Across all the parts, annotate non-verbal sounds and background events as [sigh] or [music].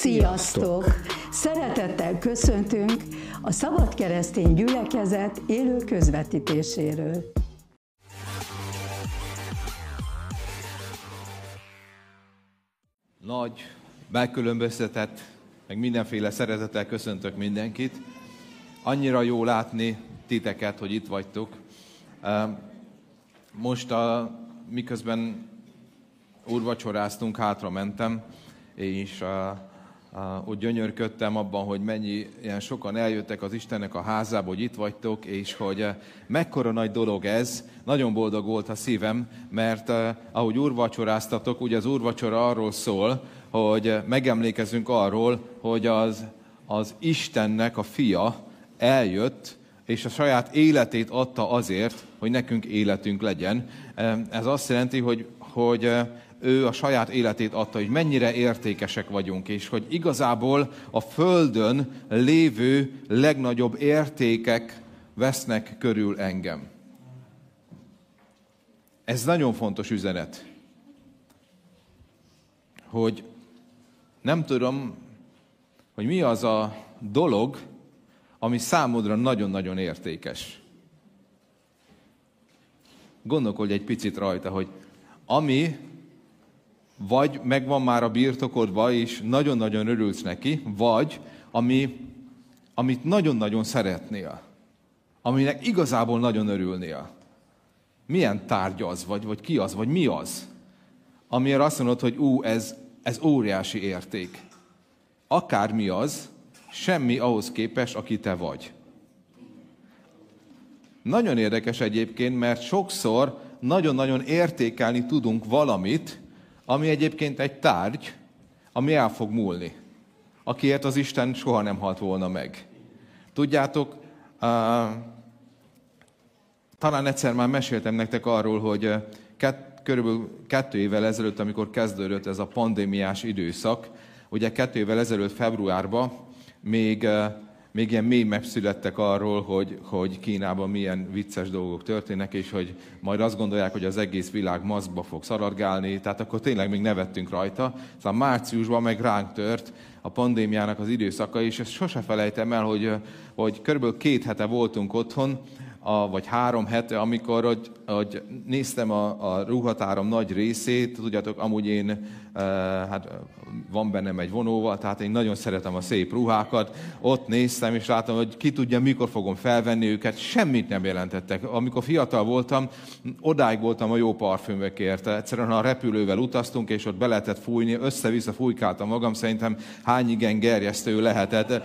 Sziasztok! Szeretettel köszöntünk a Szabad Keresztény Gyülekezet élő közvetítéséről. Nagy, megkülönböztetett, meg mindenféle szeretettel köszöntök mindenkit. Annyira jó látni titeket, hogy itt vagytok. Most a, miközben úrvacsoráztunk, hátra mentem, és úgy gyönyörködtem abban, hogy mennyi ilyen sokan eljöttek az Istennek a házába, hogy itt vagytok, és hogy mekkora nagy dolog ez. Nagyon boldog volt a szívem, mert ahogy úrvacsoráztatok, ugye az úrvacsora arról szól, hogy megemlékezünk arról, hogy az, az Istennek a fia eljött, és a saját életét adta azért, hogy nekünk életünk legyen. Ez azt jelenti, hogy, hogy ő a saját életét adta, hogy mennyire értékesek vagyunk, és hogy igazából a Földön lévő legnagyobb értékek vesznek körül engem. Ez nagyon fontos üzenet, hogy nem tudom, hogy mi az a dolog, ami számodra nagyon-nagyon értékes. Gondolkodj egy picit rajta, hogy ami vagy megvan már a birtokodva, és nagyon-nagyon örülsz neki, vagy ami, amit nagyon-nagyon szeretnél, aminek igazából nagyon örülnél. Milyen tárgy az, vagy, vagy ki az, vagy mi az, amiért azt mondod, hogy ú, ez, ez óriási érték. Akármi az, semmi ahhoz képest, aki te vagy. Nagyon érdekes egyébként, mert sokszor nagyon-nagyon értékelni tudunk valamit, ami egyébként egy tárgy, ami el fog múlni, akiért az Isten soha nem halt volna meg. Tudjátok, uh, talán egyszer már meséltem nektek arról, hogy kett, körülbelül kettő évvel ezelőtt, amikor kezdődött ez a pandémiás időszak, ugye kettő évvel ezelőtt februárban még még ilyen mély megszülettek arról, hogy, hogy Kínában milyen vicces dolgok történnek, és hogy majd azt gondolják, hogy az egész világ maszkba fog szaladgálni, tehát akkor tényleg még nevettünk rajta. Szóval márciusban meg ránk tört a pandémiának az időszaka, és ezt sose felejtem el, hogy, hogy körülbelül két hete voltunk otthon, a, vagy három hete, amikor hogy, hogy néztem a, a ruhatárom nagy részét, tudjátok, amúgy én, hát van bennem egy vonóval, tehát én nagyon szeretem a szép ruhákat, ott néztem, és láttam, hogy ki tudja, mikor fogom felvenni őket, semmit nem jelentettek. Amikor fiatal voltam, odáig voltam a jó parfümökért. Egyszerűen a repülővel utaztunk, és ott be lehetett fújni, össze-vissza fújkáltam magam, szerintem hány igen gerjesztő lehetett.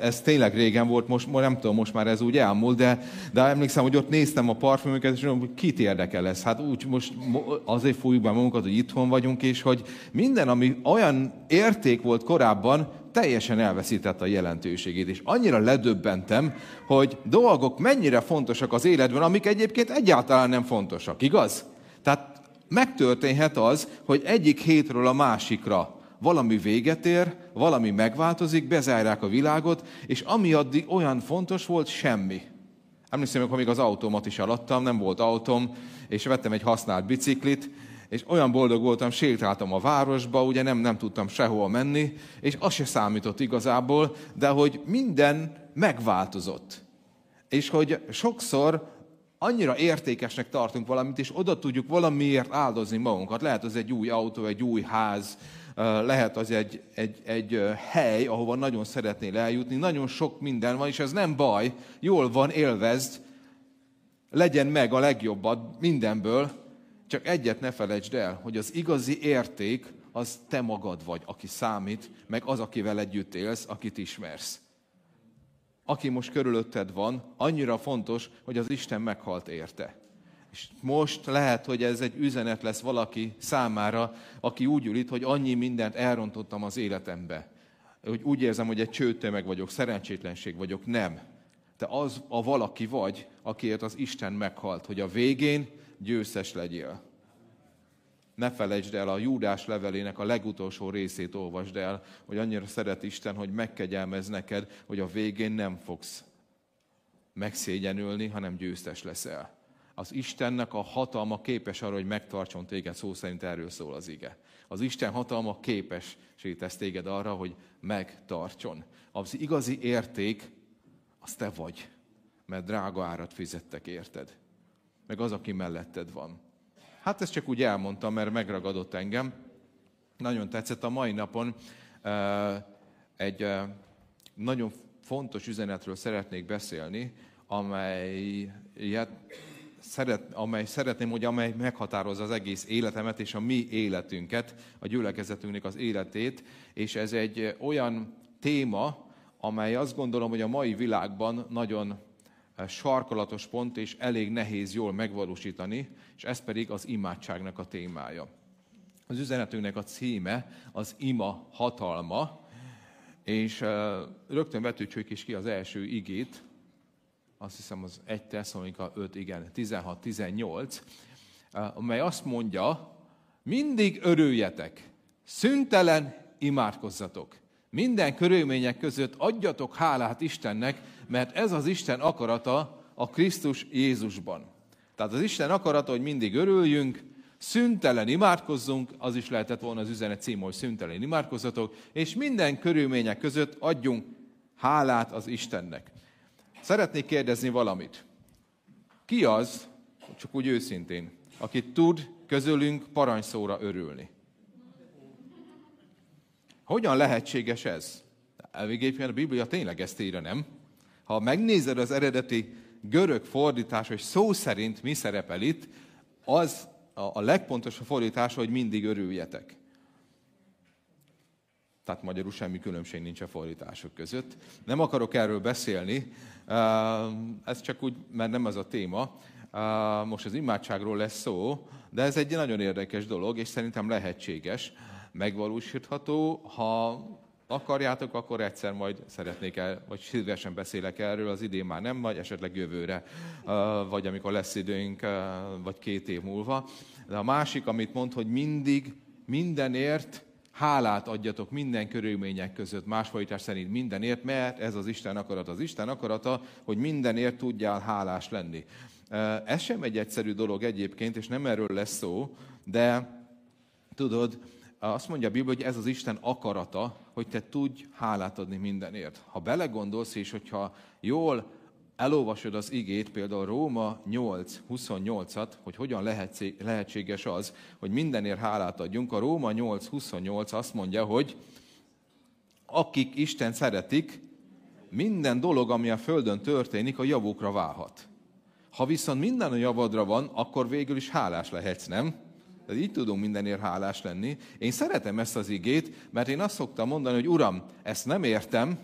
Ez tényleg régen volt, most nem tudom, most már ez úgy elmúlt, de, de emlékszem, hogy ott néztem a parfümöket, és mondom, kit érdekel ez? Hát úgy most azért fújjuk be magunkat, hogy itthon vagyunk, és hogy minden, ami olyan érték volt korábban, teljesen elveszítette a jelentőségét. És annyira ledöbbentem, hogy dolgok mennyire fontosak az életben, amik egyébként egyáltalán nem fontosak, igaz? Tehát megtörténhet az, hogy egyik hétről a másikra valami véget ér, valami megváltozik, bezárják a világot, és ami addig olyan fontos volt, semmi. Emlékszem, amikor még az autómat is alattam, nem volt autóm, és vettem egy használt biciklit, és olyan boldog voltam, sétáltam a városba, ugye nem, nem tudtam sehol menni, és az se számított igazából, de hogy minden megváltozott. És hogy sokszor annyira értékesnek tartunk valamit, és oda tudjuk valamiért áldozni magunkat. Lehet az egy új autó, egy új ház, lehet az egy, egy, egy hely, ahova nagyon szeretnél eljutni. Nagyon sok minden van, és ez nem baj. Jól van, élvezd, legyen meg a legjobbat mindenből, csak egyet ne felejtsd el, hogy az igazi érték az te magad vagy, aki számít, meg az, akivel együtt élsz, akit ismersz. Aki most körülötted van, annyira fontos, hogy az Isten meghalt érte. És most lehet, hogy ez egy üzenet lesz valaki számára, aki úgy ül itt, hogy annyi mindent elrontottam az életembe. Hogy úgy érzem, hogy egy csőtömeg vagyok, szerencsétlenség vagyok. Nem. Te az a valaki vagy, akiért az Isten meghalt, hogy a végén győztes legyél. Ne felejtsd el a Júdás levelének a legutolsó részét olvasd el, hogy annyira szeret Isten, hogy megkegyelmez neked, hogy a végén nem fogsz megszégyenülni, hanem győztes leszel az Istennek a hatalma képes arra, hogy megtartson téged, szó szerint erről szól az ige. Az Isten hatalma képes tesz téged arra, hogy megtartson. Az igazi érték, az te vagy, mert drága árat fizettek érted. Meg az, aki melletted van. Hát ezt csak úgy elmondtam, mert megragadott engem. Nagyon tetszett a mai napon. Egy nagyon fontos üzenetről szeretnék beszélni, amelyet szeret, amely szeretném, hogy amely meghatározza az egész életemet és a mi életünket, a gyülekezetünknek az életét, és ez egy olyan téma, amely azt gondolom, hogy a mai világban nagyon sarkalatos pont, és elég nehéz jól megvalósítani, és ez pedig az imádságnak a témája. Az üzenetünknek a címe az ima hatalma, és rögtön vetőcsük is ki az első igét, azt hiszem az 1 Tesszalonika 5, igen, 16-18, amely azt mondja, mindig örüljetek, szüntelen imádkozzatok. Minden körülmények között adjatok hálát Istennek, mert ez az Isten akarata a Krisztus Jézusban. Tehát az Isten akarata, hogy mindig örüljünk, szüntelen imádkozzunk, az is lehetett volna az üzenet cím, hogy szüntelen imádkozzatok, és minden körülmények között adjunk hálát az Istennek. Szeretnék kérdezni valamit. Ki az, csak úgy őszintén, aki tud közülünk parancsszóra örülni? Hogyan lehetséges ez? Elvégéppen a Biblia tényleg ezt írja, nem? Ha megnézed az eredeti görög fordítás, hogy szó szerint mi szerepel itt, az a legpontosabb fordítás, hogy mindig örüljetek. Tehát magyarul semmi különbség nincs a fordítások között. Nem akarok erről beszélni, ez csak úgy, mert nem ez a téma. Most az imádságról lesz szó, de ez egy nagyon érdekes dolog, és szerintem lehetséges, megvalósítható. Ha akarjátok, akkor egyszer majd szeretnék el, vagy szívesen beszélek erről, az idén már nem, vagy esetleg jövőre, vagy amikor lesz időnk, vagy két év múlva. De a másik, amit mond, hogy mindig, mindenért hálát adjatok minden körülmények között, más fajtás szerint mindenért, mert ez az Isten akarat. Az Isten akarata, hogy mindenért tudjál hálás lenni. Ez sem egy egyszerű dolog egyébként, és nem erről lesz szó, de tudod, azt mondja a Biblia, hogy ez az Isten akarata, hogy te tudj hálát adni mindenért. Ha belegondolsz, és hogyha jól elolvasod az igét, például Róma 8, 28-at, hogy hogyan lehetséges az, hogy mindenért hálát adjunk, a Róma 8, 28 azt mondja, hogy akik Isten szeretik, minden dolog, ami a Földön történik, a javukra válhat. Ha viszont minden a javadra van, akkor végül is hálás lehetsz, nem? Tehát így tudunk mindenért hálás lenni. Én szeretem ezt az igét, mert én azt szoktam mondani, hogy Uram, ezt nem értem,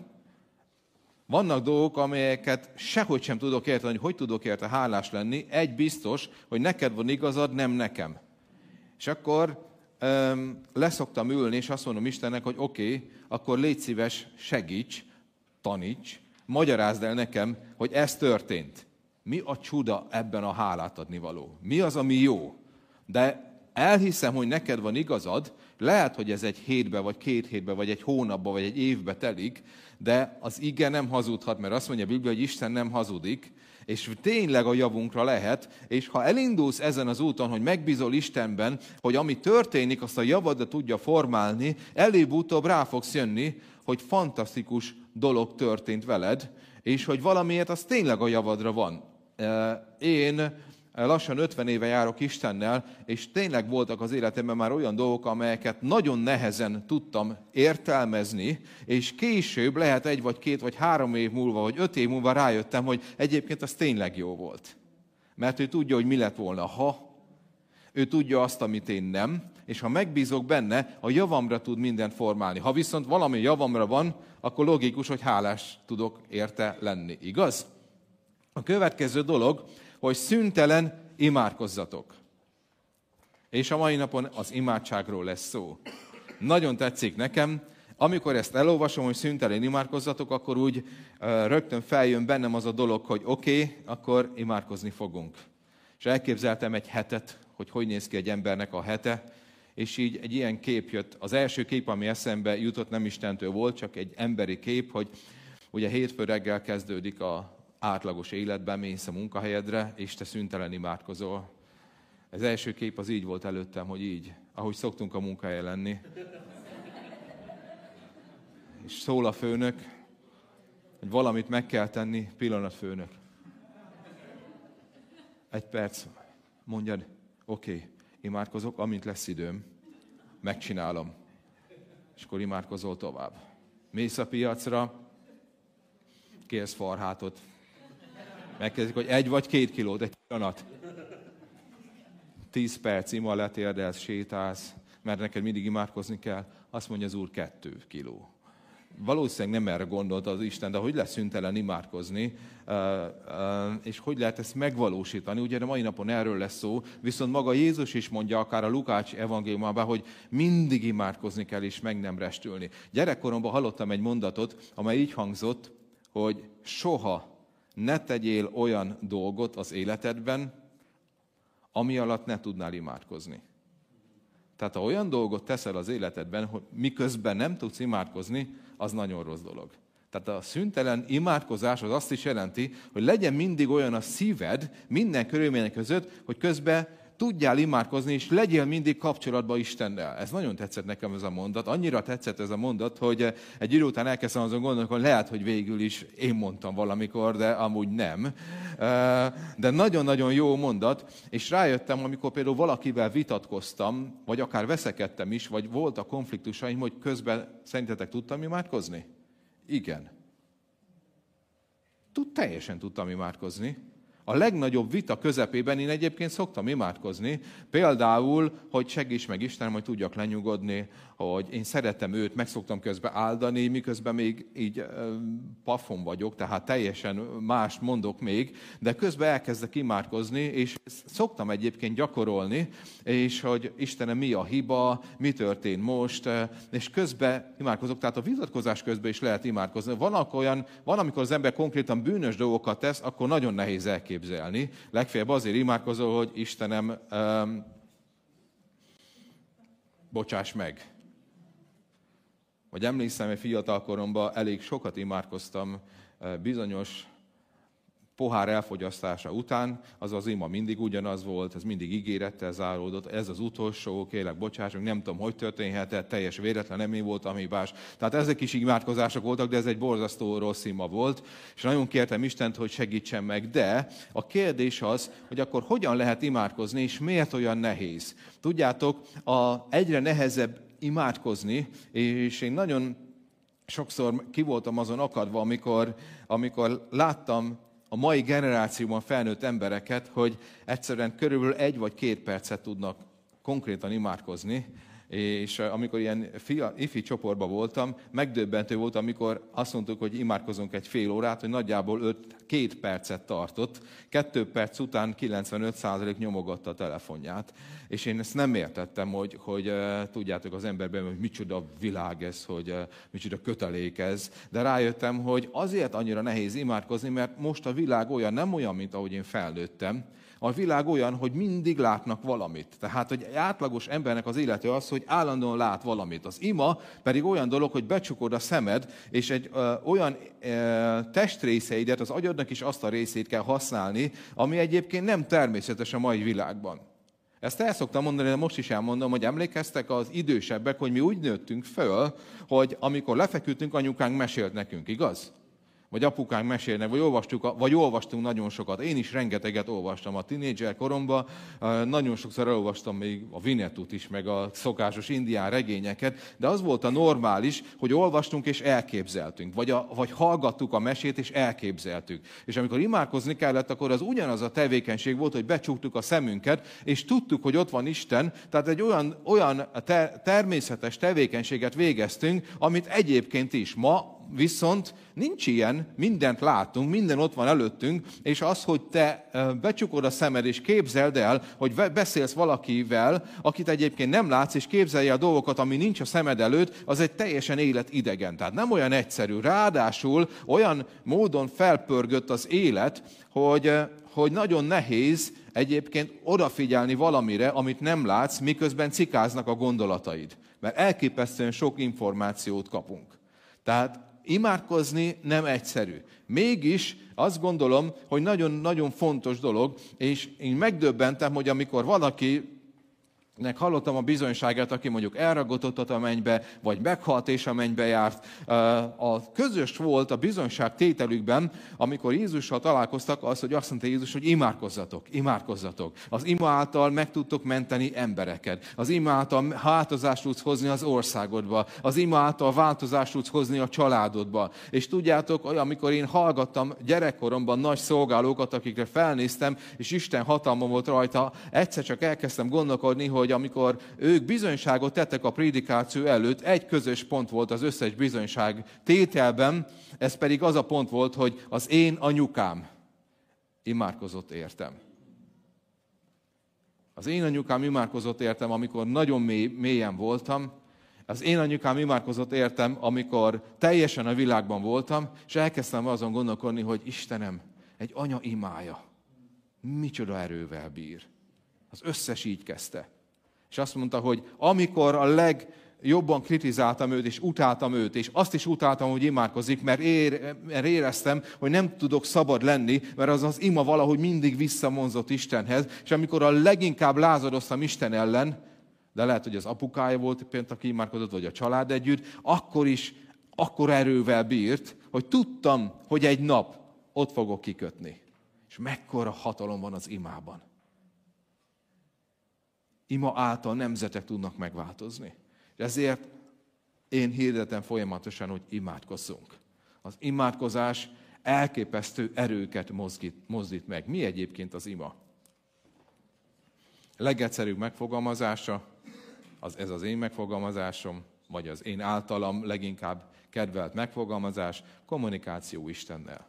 vannak dolgok, amelyeket sehogy sem tudok érteni, hogy hogy tudok érte hálás lenni. Egy biztos, hogy neked van igazad, nem nekem. És akkor öm, leszoktam ülni, és azt mondom Istennek, hogy oké, okay, akkor légy szíves, segíts, taníts, magyarázd el nekem, hogy ez történt. Mi a csuda ebben a hálát adni való? Mi az, ami jó? De elhiszem, hogy neked van igazad, lehet, hogy ez egy hétbe, vagy két hétbe, vagy egy hónapba, vagy egy évbe telik, de az ige nem hazudhat, mert azt mondja a Biblia, hogy Isten nem hazudik, és tényleg a javunkra lehet, és ha elindulsz ezen az úton, hogy megbízol Istenben, hogy ami történik, azt a javadra tudja formálni, előbb-utóbb rá fogsz jönni, hogy fantasztikus dolog történt veled, és hogy valamiért az tényleg a javadra van. Én lassan 50 éve járok Istennel, és tényleg voltak az életemben már olyan dolgok, amelyeket nagyon nehezen tudtam értelmezni, és később, lehet egy vagy két vagy három év múlva, vagy öt év múlva rájöttem, hogy egyébként az tényleg jó volt. Mert ő tudja, hogy mi lett volna, ha ő tudja azt, amit én nem, és ha megbízok benne, a javamra tud mindent formálni. Ha viszont valami javamra van, akkor logikus, hogy hálás tudok érte lenni. Igaz? A következő dolog, hogy szüntelen imádkozzatok. És a mai napon az imádságról lesz szó. Nagyon tetszik nekem, amikor ezt elolvasom, hogy szüntelen imádkozzatok, akkor úgy rögtön feljön bennem az a dolog, hogy oké, okay, akkor imádkozni fogunk. És elképzeltem egy hetet, hogy hogy néz ki egy embernek a hete, és így egy ilyen kép jött. Az első kép, ami eszembe jutott, nem Istentől volt, csak egy emberi kép, hogy ugye hétfő reggel kezdődik a átlagos életben mész a munkahelyedre, és te szüntelen imádkozol. Az első kép az így volt előttem, hogy így, ahogy szoktunk a munkahelyen lenni. És szól a főnök, hogy valamit meg kell tenni, pillanat főnök. Egy perc, mondjad, oké, okay, imádkozok, amint lesz időm, megcsinálom. És akkor imádkozol tovább. Mész a piacra, kérsz farhátot. Megkezdik, hogy egy vagy két kilót, egy pillanat. Tíz perc ima letérdelsz, sétálsz, mert neked mindig imádkozni kell. Azt mondja az Úr, kettő kiló valószínűleg nem erre gondolta az Isten, de hogy lesz szüntelen imádkozni, és hogy lehet ezt megvalósítani. Ugye a mai napon erről lesz szó, viszont maga Jézus is mondja, akár a Lukács evangéliumában, hogy mindig imádkozni kell, és meg nem restülni. Gyerekkoromban hallottam egy mondatot, amely így hangzott, hogy soha ne tegyél olyan dolgot az életedben, ami alatt ne tudnál imádkozni. Tehát ha olyan dolgot teszel az életedben, hogy miközben nem tudsz imádkozni, az nagyon rossz dolog. Tehát a szüntelen imádkozás az azt is jelenti, hogy legyen mindig olyan a szíved minden körülmények között, hogy közben tudjál imádkozni, és legyél mindig kapcsolatban Istennel. Ez nagyon tetszett nekem ez a mondat. Annyira tetszett ez a mondat, hogy egy idő után elkezdtem azon gondolni, hogy lehet, hogy végül is én mondtam valamikor, de amúgy nem. De nagyon-nagyon jó mondat, és rájöttem, amikor például valakivel vitatkoztam, vagy akár veszekedtem is, vagy volt a konfliktusaim, hogy közben szerintetek tudtam imádkozni? Igen. Tud, teljesen tudtam imádkozni a legnagyobb vita közepében én egyébként szoktam imádkozni, például, hogy segíts meg Istenem, hogy tudjak lenyugodni, hogy én szeretem őt, meg szoktam közben áldani, miközben még így pafon vagyok, tehát teljesen más mondok még, de közben elkezdek imádkozni, és szoktam egyébként gyakorolni, és hogy Istenem, mi a hiba, mi történt most, és közben imádkozok, tehát a vitatkozás közben is lehet imádkozni. Van, olyan, van amikor az ember konkrétan bűnös dolgokat tesz, akkor nagyon nehéz elképzelni. Legfeljebb azért imádkozol, hogy Istenem, bocsáss meg. Vagy emlékszem, hogy fiatal koromban elég sokat imádkoztam bizonyos pohár elfogyasztása után, az az ima mindig ugyanaz volt, ez mindig ígérettel záródott, ez az utolsó, kérlek, bocsássunk, nem tudom, hogy történhetett, teljes véletlen, nem én voltam hibás. Tehát ezek is imádkozások voltak, de ez egy borzasztó rossz ima volt, és nagyon kértem Istent, hogy segítsen meg, de a kérdés az, hogy akkor hogyan lehet imádkozni, és miért olyan nehéz? Tudjátok, a egyre nehezebb imádkozni, és én nagyon sokszor ki voltam azon akadva, amikor, amikor láttam a mai generációban felnőtt embereket, hogy egyszerűen körülbelül egy vagy két percet tudnak konkrétan imádkozni, és amikor ilyen fia, ifi csoportban voltam, megdöbbentő volt, amikor azt mondtuk, hogy imádkozunk egy fél órát, hogy nagyjából öt, két percet tartott. Kettő perc után 95% nyomogatta a telefonját. És én ezt nem értettem, hogy, hogy tudjátok az emberben, hogy micsoda világ ez, hogy micsoda kötelék ez. De rájöttem, hogy azért annyira nehéz imádkozni, mert most a világ olyan, nem olyan, mint ahogy én felnőttem, a világ olyan, hogy mindig látnak valamit. Tehát, hogy átlagos embernek az élete az, hogy állandóan lát valamit. Az ima pedig olyan dolog, hogy becsukod a szemed, és egy ö, olyan ö, testrészeidet, az agyadnak is azt a részét kell használni, ami egyébként nem természetes a mai világban. Ezt el szoktam mondani, de most is elmondom, hogy emlékeztek az idősebbek, hogy mi úgy nőttünk föl, hogy amikor lefeküdtünk, anyukánk mesélt nekünk, igaz? Vagy apukánk mesélnek, vagy, olvastuk, vagy olvastunk nagyon sokat. Én is rengeteget olvastam a tinédzser koromban, nagyon sokszor elolvastam még a Vinettut is, meg a szokásos indián regényeket, de az volt a normális, hogy olvastunk és elképzeltünk, vagy, a, vagy hallgattuk a mesét és elképzeltük. És amikor imádkozni kellett, akkor az ugyanaz a tevékenység volt, hogy becsuktuk a szemünket, és tudtuk, hogy ott van Isten, tehát egy olyan, olyan ter- természetes tevékenységet végeztünk, amit egyébként is ma viszont nincs ilyen, mindent látunk, minden ott van előttünk, és az, hogy te becsukod a szemed, és képzeld el, hogy beszélsz valakivel, akit egyébként nem látsz, és képzelje a dolgokat, ami nincs a szemed előtt, az egy teljesen életidegen. Tehát nem olyan egyszerű. Ráadásul olyan módon felpörgött az élet, hogy, hogy nagyon nehéz egyébként odafigyelni valamire, amit nem látsz, miközben cikáznak a gondolataid. Mert elképesztően sok információt kapunk. Tehát Imádkozni nem egyszerű. Mégis azt gondolom, hogy nagyon-nagyon fontos dolog, és én megdöbbentem, hogy amikor valaki nek hallottam a bizonyságát, aki mondjuk elragadott a mennybe, vagy meghalt és a mennybe járt. A közös volt a bizonyság tételükben, amikor Jézussal találkoztak, az, hogy azt mondta Jézus, hogy imádkozzatok, imádkozzatok. Az ima által meg tudtok menteni embereket. Az ima által változást tudsz hozni az országodba. Az ima által változást tudsz hozni a családodba. És tudjátok, amikor én hallgattam gyerekkoromban nagy szolgálókat, akikre felnéztem, és Isten hatalma volt rajta, egyszer csak elkezdtem gondolkodni, hogy hogy amikor ők bizonyságot tettek a prédikáció előtt, egy közös pont volt az összes bizonyság tételben, ez pedig az a pont volt, hogy az én anyukám imádkozott értem. Az én anyukám imádkozott értem, amikor nagyon mély, mélyen voltam, az én anyukám imádkozott értem, amikor teljesen a világban voltam, és elkezdtem azon gondolkodni, hogy Istenem, egy anya imája, micsoda erővel bír. Az összes így kezdte. És azt mondta, hogy amikor a legjobban kritizáltam őt, és utáltam őt, és azt is utáltam, hogy imádkozik, mert, ér, mert éreztem, hogy nem tudok szabad lenni, mert az az ima valahogy mindig visszamonzott Istenhez, és amikor a leginkább lázadoztam Isten ellen, de lehet, hogy az apukája volt például, aki imádkozott, vagy a család együtt, akkor is akkor erővel bírt, hogy tudtam, hogy egy nap ott fogok kikötni. És mekkora hatalom van az imában ima által nemzetek tudnak megváltozni. És ezért én hirdetem folyamatosan, hogy imádkozzunk. Az imádkozás elképesztő erőket mozdít, mozdít meg. Mi egyébként az ima? Legegyszerűbb megfogalmazása, az, ez az én megfogalmazásom, vagy az én általam leginkább kedvelt megfogalmazás, kommunikáció Istennel.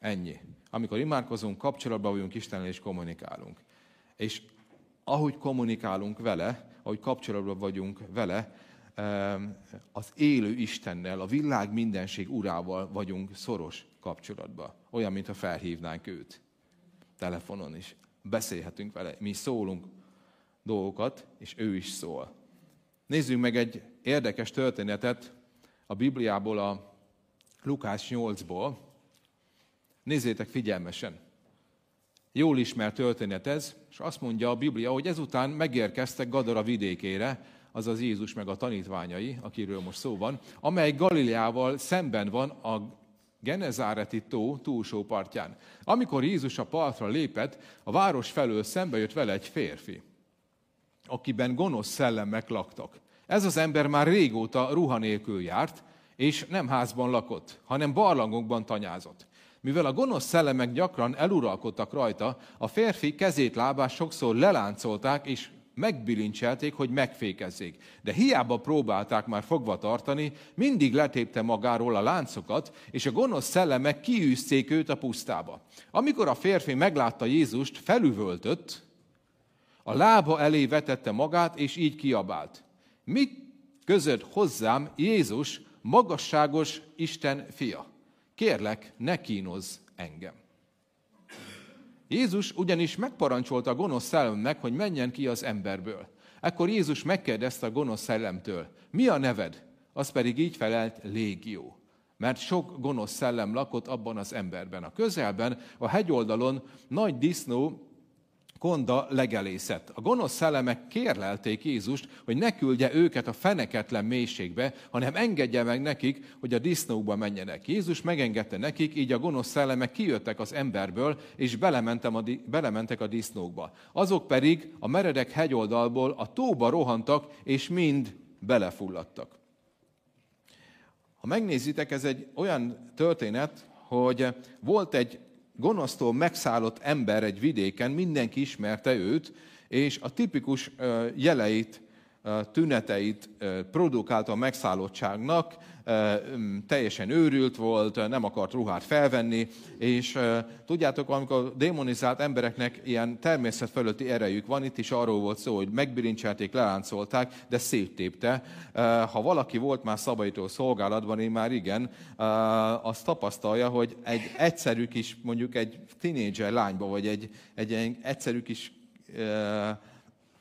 Ennyi. Amikor imádkozunk, kapcsolatban vagyunk Istennel és kommunikálunk. És ahogy kommunikálunk vele, ahogy kapcsolatban vagyunk vele, az élő Istennel, a világ mindenség urával vagyunk szoros kapcsolatban. Olyan, mintha felhívnánk őt. Telefonon is. Beszélhetünk vele. Mi szólunk dolgokat, és ő is szól. Nézzünk meg egy érdekes történetet a Bibliából, a Lukás 8-ból. Nézzétek figyelmesen jól ismert történet ez, és azt mondja a Biblia, hogy ezután megérkeztek Gadara vidékére, azaz Jézus meg a tanítványai, akiről most szó van, amely Galileával szemben van a Genezáreti tó túlsó partján. Amikor Jézus a partra lépett, a város felől szembe jött vele egy férfi, akiben gonosz szellemek laktak. Ez az ember már régóta ruha nélkül járt, és nem házban lakott, hanem barlangokban tanyázott. Mivel a gonosz szellemek gyakran eluralkodtak rajta, a férfi kezét, lábát sokszor leláncolták, és megbilincselték, hogy megfékezzék. De hiába próbálták már fogva tartani, mindig letépte magáról a láncokat, és a gonosz szellemek kiűzték őt a pusztába. Amikor a férfi meglátta Jézust, felüvöltött, a lába elé vetette magát, és így kiabált. Mit között hozzám Jézus, magasságos Isten fia? Kérlek, ne kínozz engem. Jézus ugyanis megparancsolta a gonosz szellemnek, hogy menjen ki az emberből. Ekkor Jézus megkérdezte a gonosz szellemtől, mi a neved? Az pedig így felelt, légió. Mert sok gonosz szellem lakott abban az emberben. A közelben, a hegyoldalon nagy disznó konda legelészett. A gonosz szellemek kérlelték Jézust, hogy ne küldje őket a feneketlen mélységbe, hanem engedje meg nekik, hogy a disznókba menjenek. Jézus megengedte nekik, így a gonosz szellemek kijöttek az emberből, és belementem a, belementek a disznókba. Azok pedig a meredek hegyoldalból a tóba rohantak, és mind belefulladtak. Ha megnézitek, ez egy olyan történet, hogy volt egy gonosztól megszállott ember egy vidéken, mindenki ismerte őt, és a tipikus jeleit, tüneteit produkálta a megszállottságnak, teljesen őrült volt, nem akart ruhát felvenni, és tudjátok, amikor démonizált embereknek ilyen természet fölötti erejük van, itt is arról volt szó, hogy megbirincselték, leláncolták, de széttépte. Ha valaki volt már szabadító szolgálatban, én már igen, azt tapasztalja, hogy egy egyszerű kis, mondjuk egy tinédzser lányba, vagy egy, egy egyszerű kis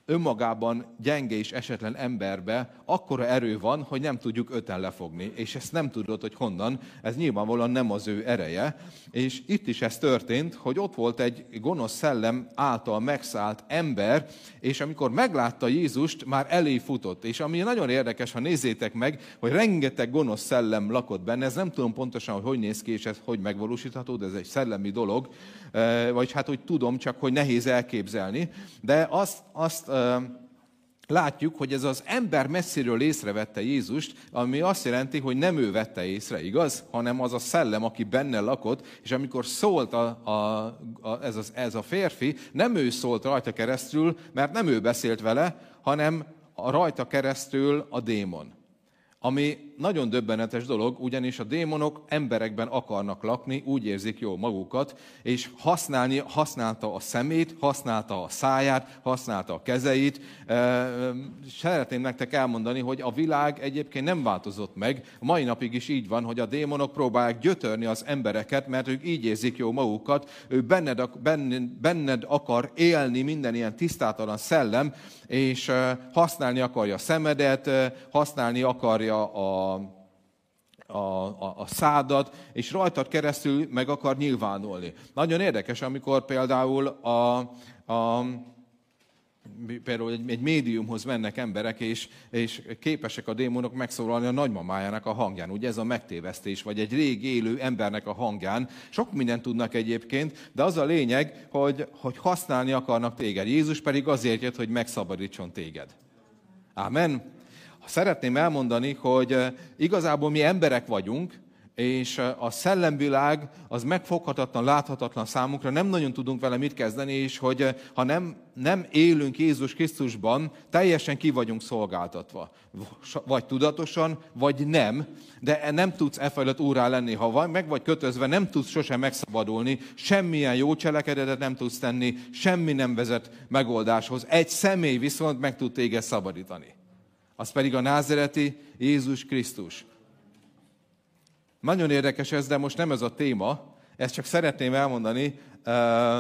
önmagában gyenge és esetlen emberbe akkora erő van, hogy nem tudjuk öten lefogni. És ezt nem tudod, hogy honnan. Ez nyilvánvalóan nem az ő ereje. És itt is ez történt, hogy ott volt egy gonosz szellem által megszállt ember, és amikor meglátta Jézust, már elé futott. És ami nagyon érdekes, ha nézzétek meg, hogy rengeteg gonosz szellem lakott benne, ez nem tudom pontosan, hogy hogy néz ki, és ez hogy megvalósítható, de ez egy szellemi dolog, vagy hát hogy tudom, csak hogy nehéz elképzelni. De azt, azt látjuk, hogy ez az ember messziről észrevette Jézust, ami azt jelenti, hogy nem ő vette észre, igaz? Hanem az a szellem, aki benne lakott, és amikor szólt a, a, a, ez, az, ez a férfi, nem ő szólt rajta keresztül, mert nem ő beszélt vele, hanem a rajta keresztül a démon. Ami nagyon döbbenetes dolog, ugyanis a démonok emberekben akarnak lakni, úgy érzik jól magukat, és használni, használta a szemét, használta a száját, használta a kezeit. Szeretném nektek elmondani, hogy a világ egyébként nem változott meg. Mai napig is így van, hogy a démonok próbálják gyötörni az embereket, mert ők így érzik jól magukat, ő benned, benned akar élni minden ilyen tisztátalan szellem, és használni akarja a szemedet, használni akarja a a, a, a szádat, és rajtad keresztül meg akar nyilvánulni. Nagyon érdekes, amikor például a, a például egy, egy médiumhoz mennek emberek, és, és képesek a démonok megszólalni a nagymamájának a hangján. Ugye ez a megtévesztés, vagy egy rég élő embernek a hangján. Sok mindent tudnak egyébként, de az a lényeg, hogy, hogy használni akarnak téged. Jézus pedig azért jött, hogy megszabadítson téged. Amen. Szeretném elmondani, hogy eh, igazából mi emberek vagyunk, és eh, a szellemvilág az megfoghatatlan, láthatatlan számunkra, nem nagyon tudunk vele mit kezdeni, és hogy eh, ha nem, nem élünk Jézus Krisztusban, teljesen ki vagyunk szolgáltatva. Vagy tudatosan, vagy nem, de nem tudsz e felett úrá lenni. Ha meg vagy kötözve, nem tudsz sosem megszabadulni, semmilyen jó cselekedetet nem tudsz tenni, semmi nem vezet megoldáshoz. Egy személy viszont meg tud téged szabadítani az pedig a názereti Jézus Krisztus. Nagyon érdekes ez, de most nem ez a téma, ezt csak szeretném elmondani,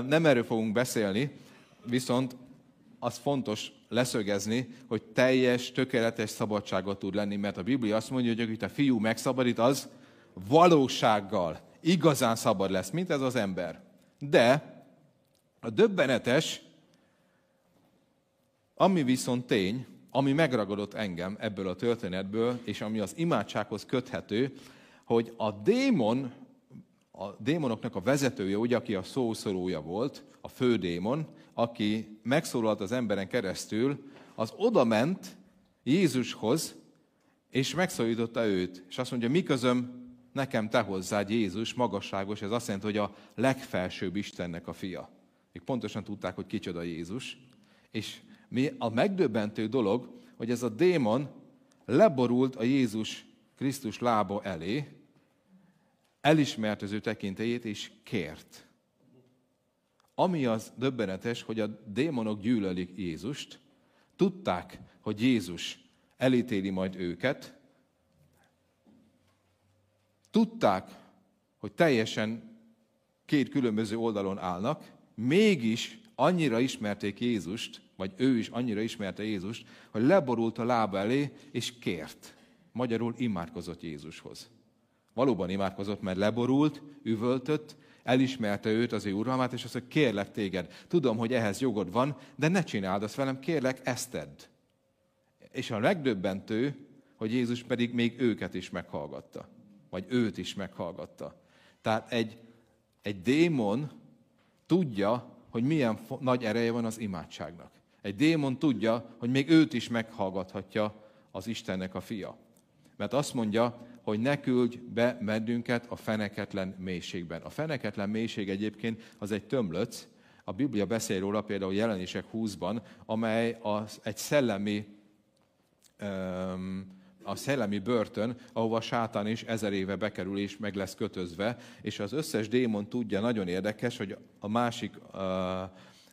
nem erről fogunk beszélni, viszont az fontos leszögezni, hogy teljes, tökéletes szabadságot tud lenni, mert a Biblia azt mondja, hogy akit a fiú megszabadít, az valósággal igazán szabad lesz, mint ez az ember. De a döbbenetes, ami viszont tény, ami megragadott engem ebből a történetből, és ami az imádsághoz köthető, hogy a démon, a démonoknak a vezetője, ugye, aki a szószorúja volt, a fő démon, aki megszólalt az emberen keresztül, az oda ment Jézushoz, és megszólította őt. És azt mondja, mi közöm nekem te hozzád Jézus, magasságos, ez azt jelenti, hogy a legfelsőbb Istennek a fia. Még pontosan tudták, hogy kicsoda Jézus. És mi a megdöbbentő dolog, hogy ez a démon leborult a Jézus Krisztus lába elé, elismert az ő tekintélyét, és kért. Ami az döbbenetes, hogy a démonok gyűlölik Jézust, tudták, hogy Jézus elítéli majd őket, tudták, hogy teljesen két különböző oldalon állnak, mégis annyira ismerték Jézust, vagy ő is annyira ismerte Jézust, hogy leborult a lába elé, és kért. Magyarul imádkozott Jézushoz. Valóban imádkozott, mert leborult, üvöltött, elismerte őt, az ő uralmát, és azt mondja, kérlek téged, tudom, hogy ehhez jogod van, de ne csináld azt velem, kérlek, ezt tedd. És a legdöbbentő, hogy Jézus pedig még őket is meghallgatta. Vagy őt is meghallgatta. Tehát egy, egy démon tudja, hogy milyen nagy ereje van az imádságnak. Egy démon tudja, hogy még őt is meghallgathatja az Istennek a fia. Mert azt mondja, hogy ne küldj be bennünket a feneketlen mélységben. A feneketlen mélység egyébként az egy tömlöc, a Biblia beszél róla például jelenések 20-ban, amely az egy szellemi, a szellemi börtön, ahova sátán is ezer éve bekerül és meg lesz kötözve, és az összes démon tudja, nagyon érdekes, hogy a másik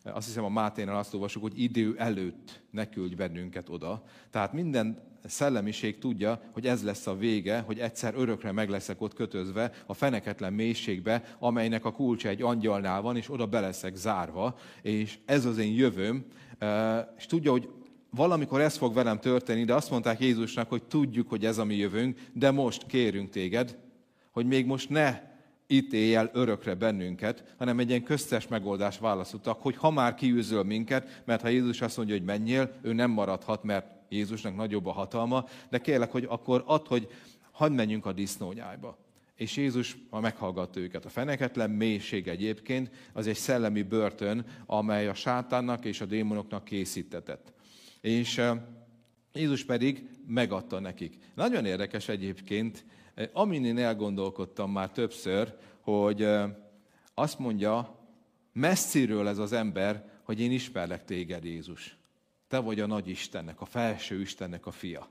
azt hiszem a Máténál azt olvasjuk, hogy idő előtt ne küldj bennünket oda. Tehát minden szellemiség tudja, hogy ez lesz a vége, hogy egyszer örökre meg leszek ott kötözve a feneketlen mélységbe, amelynek a kulcsa egy angyalnál van, és oda beleszek zárva, és ez az én jövőm, és tudja, hogy valamikor ez fog velem történni, de azt mondták Jézusnak, hogy tudjuk, hogy ez a mi jövőnk, de most kérünk téged, hogy még most ne ítélj örökre bennünket, hanem egy ilyen köztes megoldást választottak, hogy ha már kiűzöl minket, mert ha Jézus azt mondja, hogy menjél, ő nem maradhat, mert Jézusnak nagyobb a hatalma, de kérlek, hogy akkor add, hogy hadd menjünk a disznónyájba. És Jézus ma meghallgatta őket. A feneketlen mélység egyébként az egy szellemi börtön, amely a sátánnak és a démonoknak készítetett. És Jézus pedig megadta nekik. Nagyon érdekes egyébként, amin én elgondolkodtam már többször, hogy azt mondja messziről ez az ember, hogy én ismerlek téged, Jézus. Te vagy a nagy Istennek, a felső Istennek a fia.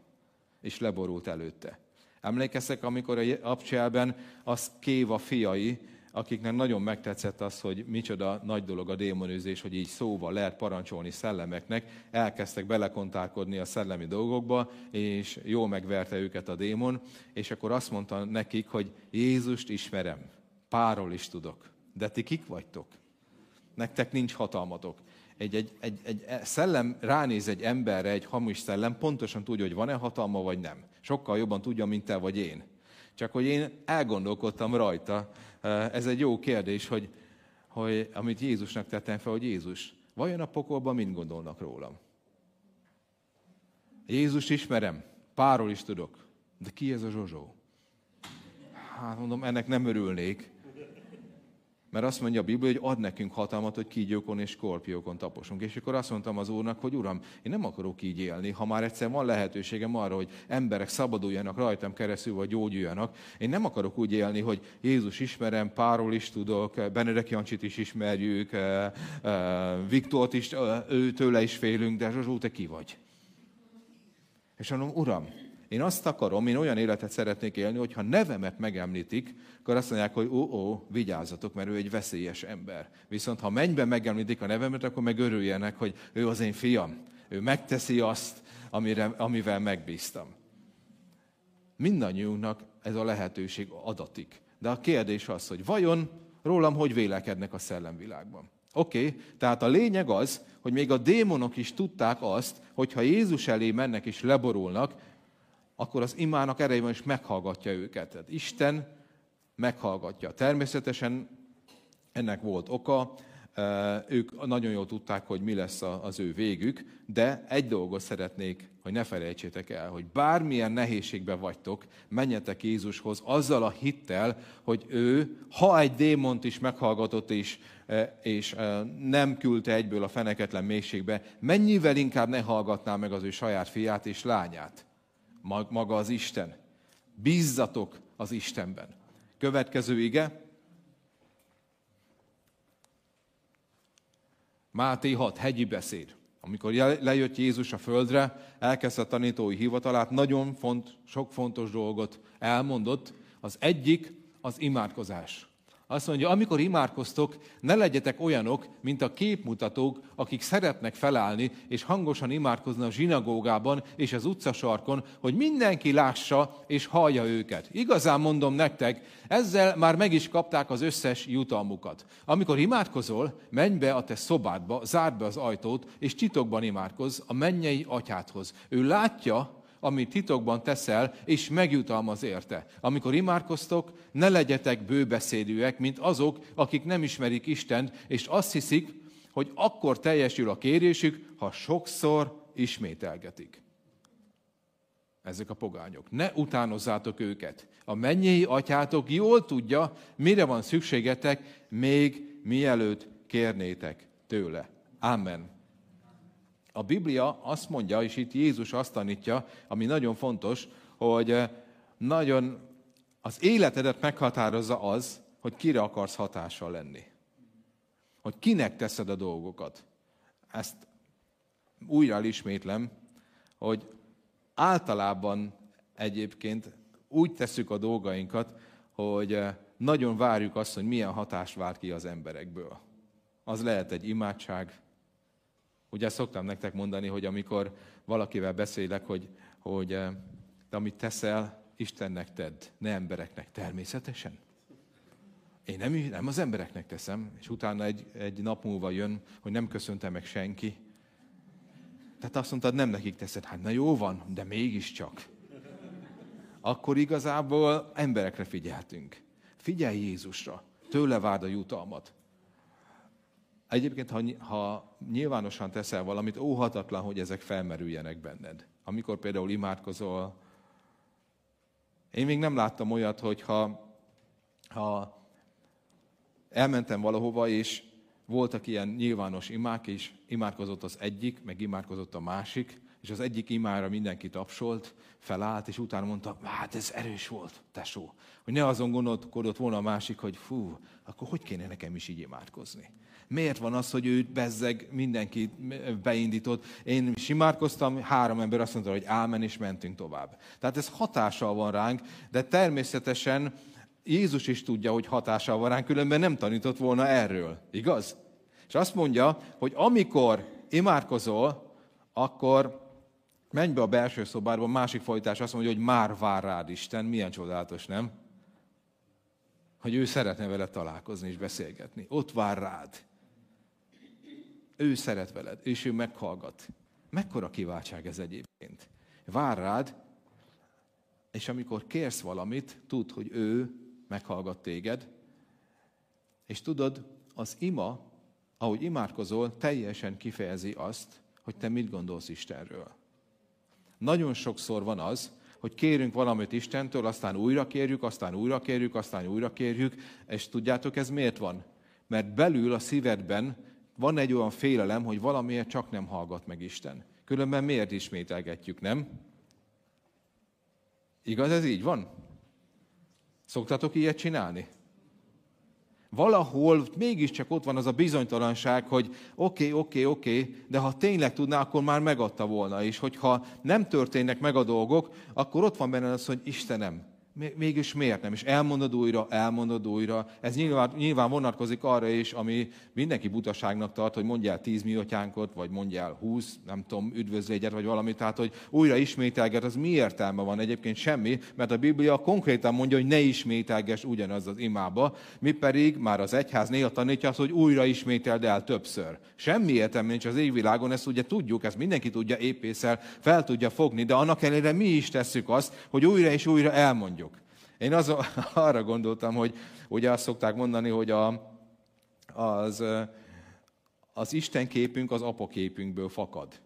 És leborult előtte. Emlékeztek, amikor a Abcselben az Kéva fiai, akiknek nagyon megtetszett az, hogy micsoda nagy dolog a démonőzés, hogy így szóval lehet parancsolni szellemeknek, elkezdtek belekontálkodni a szellemi dolgokba, és jól megverte őket a démon, és akkor azt mondta nekik, hogy Jézust ismerem, párról is tudok, de ti kik vagytok? Nektek nincs hatalmatok. Egy, egy, egy, egy szellem ránéz egy emberre, egy hamis szellem, pontosan tudja, hogy van-e hatalma, vagy nem. Sokkal jobban tudja, mint te vagy én. Csak hogy én elgondolkodtam rajta, ez egy jó kérdés, hogy, hogy amit Jézusnak tettem fel, hogy Jézus, vajon a pokolban mind gondolnak rólam? Jézus ismerem, párról is tudok, de ki ez a Zsozsó? Hát mondom, ennek nem örülnék, mert azt mondja a Biblia, hogy ad nekünk hatalmat, hogy kígyókon és skorpiókon taposunk. És akkor azt mondtam az Úrnak, hogy Uram, én nem akarok így élni, ha már egyszer van lehetőségem arra, hogy emberek szabaduljanak rajtam keresztül, vagy gyógyuljanak. Én nem akarok úgy élni, hogy Jézus ismerem, Páról is tudok, Benedek Jancsit is ismerjük, eh, eh, Viktort is, eh, őtőle is félünk, de Zsozsó, te ki vagy? És mondom, Uram, én azt akarom, én olyan életet szeretnék élni, hogy ha nevemet megemlítik, akkor azt mondják, hogy ó, ó, vigyázzatok, mert ő egy veszélyes ember. Viszont ha mennyben megemlítik a nevemet, akkor meg örüljenek, hogy ő az én fiam. Ő megteszi azt, amire, amivel megbíztam. Mindannyiunknak ez a lehetőség adatik. De a kérdés az, hogy vajon rólam hogy vélekednek a szellemvilágban? Oké, okay, tehát a lényeg az, hogy még a démonok is tudták azt, hogy ha Jézus elé mennek és leborulnak, akkor az imának erejében is meghallgatja őket. Tehát Isten meghallgatja. Természetesen ennek volt oka, ők nagyon jól tudták, hogy mi lesz az ő végük, de egy dolgot szeretnék, hogy ne felejtsétek el, hogy bármilyen nehézségben vagytok, menjetek Jézushoz azzal a hittel, hogy ő, ha egy démont is meghallgatott és, és nem küldte egyből a feneketlen mélységbe, mennyivel inkább ne hallgatná meg az ő saját fiát és lányát maga az Isten. Bízzatok az Istenben. Következő ige. Máté 6, hegyi beszéd. Amikor lejött Jézus a földre, elkezdte a tanítói hivatalát, nagyon font, sok fontos dolgot elmondott. Az egyik az imádkozás. Azt mondja, amikor imádkoztok, ne legyetek olyanok, mint a képmutatók, akik szeretnek felállni és hangosan imádkozni a zsinagógában és az utcasarkon, hogy mindenki lássa és hallja őket. Igazán mondom nektek, ezzel már meg is kapták az összes jutalmukat. Amikor imádkozol, menj be a te szobádba, zárd be az ajtót, és titokban imádkozz a mennyei atyádhoz. Ő látja, amit titokban teszel, és megjutalmaz érte. Amikor imádkoztok, ne legyetek bőbeszédűek, mint azok, akik nem ismerik Istent, és azt hiszik, hogy akkor teljesül a kérésük, ha sokszor ismételgetik. Ezek a pogányok. Ne utánozzátok őket. A mennyei atyátok jól tudja, mire van szükségetek, még mielőtt kérnétek tőle. Amen. A Biblia azt mondja, és itt Jézus azt tanítja, ami nagyon fontos, hogy eh, nagyon az életedet meghatározza az, hogy kire akarsz hatással lenni. Hogy kinek teszed a dolgokat. Ezt újra ismétlem, hogy általában egyébként úgy tesszük a dolgainkat, hogy eh, nagyon várjuk azt, hogy milyen hatást vált ki az emberekből. Az lehet egy imádság, Ugye szoktam nektek mondani, hogy amikor valakivel beszélek, hogy, hogy de amit teszel, Istennek tedd, ne embereknek természetesen. Én nem, nem az embereknek teszem, és utána egy, egy nap múlva jön, hogy nem köszöntem meg senki. Tehát azt mondtad, nem nekik teszed. Hát na jó van, de mégiscsak. Akkor igazából emberekre figyeltünk. Figyelj Jézusra, tőle várd a jutalmat. Egyébként, ha, ha nyilvánosan teszel valamit, óhatatlan, hogy ezek felmerüljenek benned. Amikor például imádkozol, én még nem láttam olyat, hogy ha, ha elmentem valahova, és voltak ilyen nyilvános imák, és imádkozott az egyik, meg imádkozott a másik, és az egyik imára mindenki tapsolt, felállt, és utána mondta, hát ez erős volt, tesó. Hogy ne azon gondolkodott volna a másik, hogy fú, akkor hogy kéne nekem is így imádkozni? Miért van az, hogy ő bezzeg mindenki beindított? Én is imádkoztam, három ember azt mondta, hogy ámen, és mentünk tovább. Tehát ez hatással van ránk, de természetesen Jézus is tudja, hogy hatással van ránk, különben nem tanított volna erről. Igaz? És azt mondja, hogy amikor imádkozol, akkor menj be a belső szobába, másik folytás azt mondja, hogy már vár rád Isten. Milyen csodálatos, nem? Hogy ő szeretne vele találkozni és beszélgetni. Ott vár rád. Ő szeret veled, és ő meghallgat. Mekkora kiváltság ez egyébként. Vár rád, és amikor kérsz valamit, tudd, hogy ő meghallgat téged, és tudod, az ima, ahogy imádkozol, teljesen kifejezi azt, hogy te mit gondolsz Istenről. Nagyon sokszor van az, hogy kérünk valamit Istentől, aztán újra kérjük, aztán újra kérjük, aztán újra kérjük, és tudjátok, ez miért van? Mert belül a szívedben van egy olyan félelem, hogy valamiért csak nem hallgat meg Isten. Különben miért ismételgetjük, nem? Igaz, ez így van? Szoktatok ilyet csinálni? Valahol mégiscsak ott van az a bizonytalanság, hogy oké, okay, oké, okay, oké, okay, de ha tényleg tudná, akkor már megadta volna. És hogyha nem történnek meg a dolgok, akkor ott van benne az, hogy Istenem, Mégis miért nem? És elmondod újra, elmondod újra. Ez nyilván, nyilván vonatkozik arra is, ami mindenki butaságnak tart, hogy mondjál tíz miatyánkot, vagy mondjál húsz, nem tudom, üdvözlégyet, vagy valamit. Tehát, hogy újra ismételget, az mi értelme van egyébként semmi, mert a Biblia konkrétan mondja, hogy ne ismételges ugyanaz az imába, mi pedig már az egyház néha tanítja azt, hogy újra ismételd el többször. Semmi értelme nincs az égvilágon, ezt ugye tudjuk, ezt mindenki tudja épészel, fel tudja fogni, de annak ellenére mi is tesszük azt, hogy újra és újra elmondjuk. Én az, [laughs] arra gondoltam, hogy ugye azt szokták mondani, hogy a, az, az Isten képünk az apaképünkből fakad.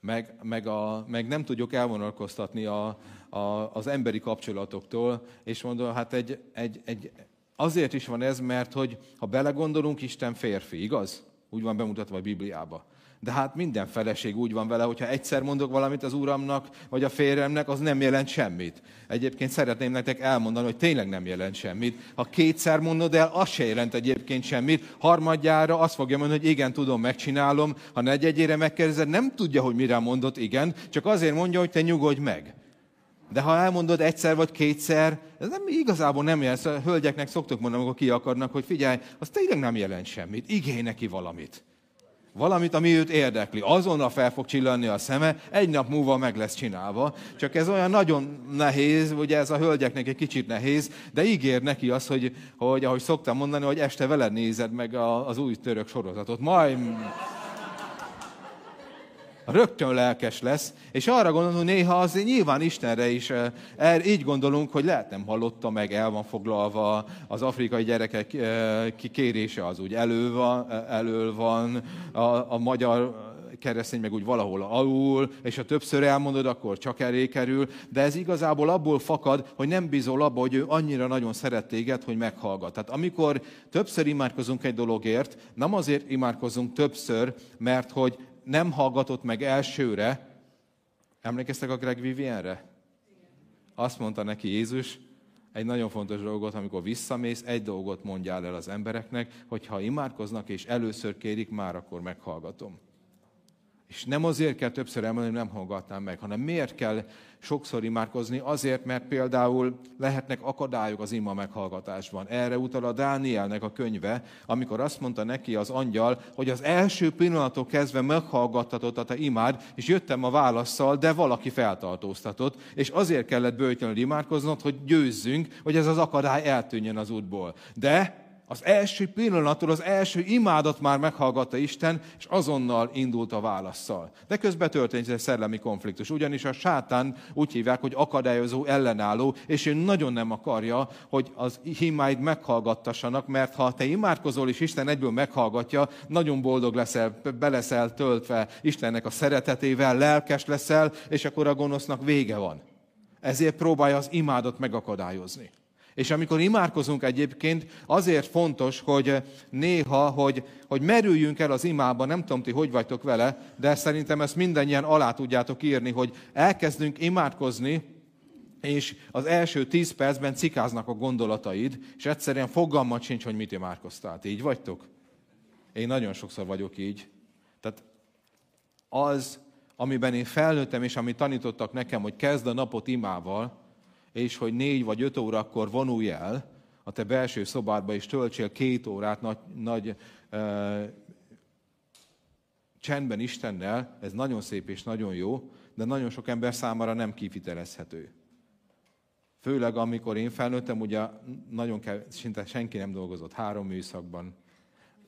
Meg, meg, a, meg nem tudjuk elvonalkoztatni a, a, az emberi kapcsolatoktól, és mondom, hát egy, egy, egy, azért is van ez, mert hogy ha belegondolunk, Isten férfi, igaz? Úgy van bemutatva a Bibliába. De hát minden feleség úgy van vele, hogyha egyszer mondok valamit az uramnak, vagy a férjemnek, az nem jelent semmit. Egyébként szeretném nektek elmondani, hogy tényleg nem jelent semmit. Ha kétszer mondod el, az se jelent egyébként semmit. Harmadjára azt fogja mondani, hogy igen, tudom, megcsinálom. Ha negyedjére megkérdezed, nem tudja, hogy mire mondott igen, csak azért mondja, hogy te nyugodj meg. De ha elmondod egyszer vagy kétszer, ez nem, igazából nem jelent. A hölgyeknek szoktuk mondani, amikor ki akarnak, hogy figyelj, az tényleg nem jelent semmit. Igény neki valamit. Valamit, ami őt érdekli. Azonnal fel fog csillanni a szeme, egy nap múlva meg lesz csinálva. Csak ez olyan nagyon nehéz, ugye ez a hölgyeknek egy kicsit nehéz, de ígér neki az, hogy, hogy ahogy szoktam mondani, hogy este veled nézed meg az új török sorozatot. Majd rögtön lelkes lesz, és arra gondolom, hogy néha az nyilván Istenre is er, így gondolunk, hogy lehet nem hallotta meg, el van foglalva, az afrikai gyerekek kikérése az úgy elő van, elől van, a, a magyar keresztény meg úgy valahol alul, és ha többször elmondod, akkor csak elé kerül, de ez igazából abból fakad, hogy nem bízol abba, hogy ő annyira nagyon szeret téged, hogy meghallgat. Tehát amikor többször imádkozunk egy dologért, nem azért imádkozunk többször, mert hogy nem hallgatott meg elsőre. Emlékeztek a Greg Vivienre? Azt mondta neki Jézus, egy nagyon fontos dolgot, amikor visszamész, egy dolgot mondjál el az embereknek, hogy ha imádkoznak és először kérik, már akkor meghallgatom. És nem azért kell többször emelni, nem hallgatnám meg, hanem miért kell sokszor imádkozni? Azért, mert például lehetnek akadályok az ima meghallgatásban. Erre utal a Dánielnek a könyve, amikor azt mondta neki az angyal, hogy az első pillanattól kezdve meghallgattatott a te imád, és jöttem a válaszsal, de valaki feltartóztatott, és azért kellett bőtlenül imádkoznod, hogy győzzünk, hogy ez az akadály eltűnjön az útból. De az első pillanattól az első imádat már meghallgatta Isten, és azonnal indult a válaszsal. De közben történt egy szellemi konfliktus, ugyanis a sátán úgy hívják, hogy akadályozó, ellenálló, és ő nagyon nem akarja, hogy az imáid meghallgattassanak, mert ha te imádkozol, és Isten egyből meghallgatja, nagyon boldog leszel, beleszel töltve Istennek a szeretetével, lelkes leszel, és akkor a gonosznak vége van. Ezért próbálja az imádat megakadályozni. És amikor imádkozunk egyébként, azért fontos, hogy néha, hogy, hogy merüljünk el az imába, nem tudom ti, hogy vagytok vele, de szerintem ezt mindannyian alá tudjátok írni, hogy elkezdünk imádkozni, és az első tíz percben cikáznak a gondolataid, és egyszerűen fogalmat sincs, hogy mit imádkoztál. Így vagytok? Én nagyon sokszor vagyok így. Tehát az, amiben én felnőttem, és amit tanítottak nekem, hogy kezd a napot imával, és hogy négy vagy öt órakor vonulj el a te belső szobádba, és töltsél két órát nagy, nagy e, csendben Istennel, ez nagyon szép és nagyon jó, de nagyon sok ember számára nem kivitelezhető. Főleg amikor én felnőttem, ugye nagyon kell, szinte senki nem dolgozott három műszakban,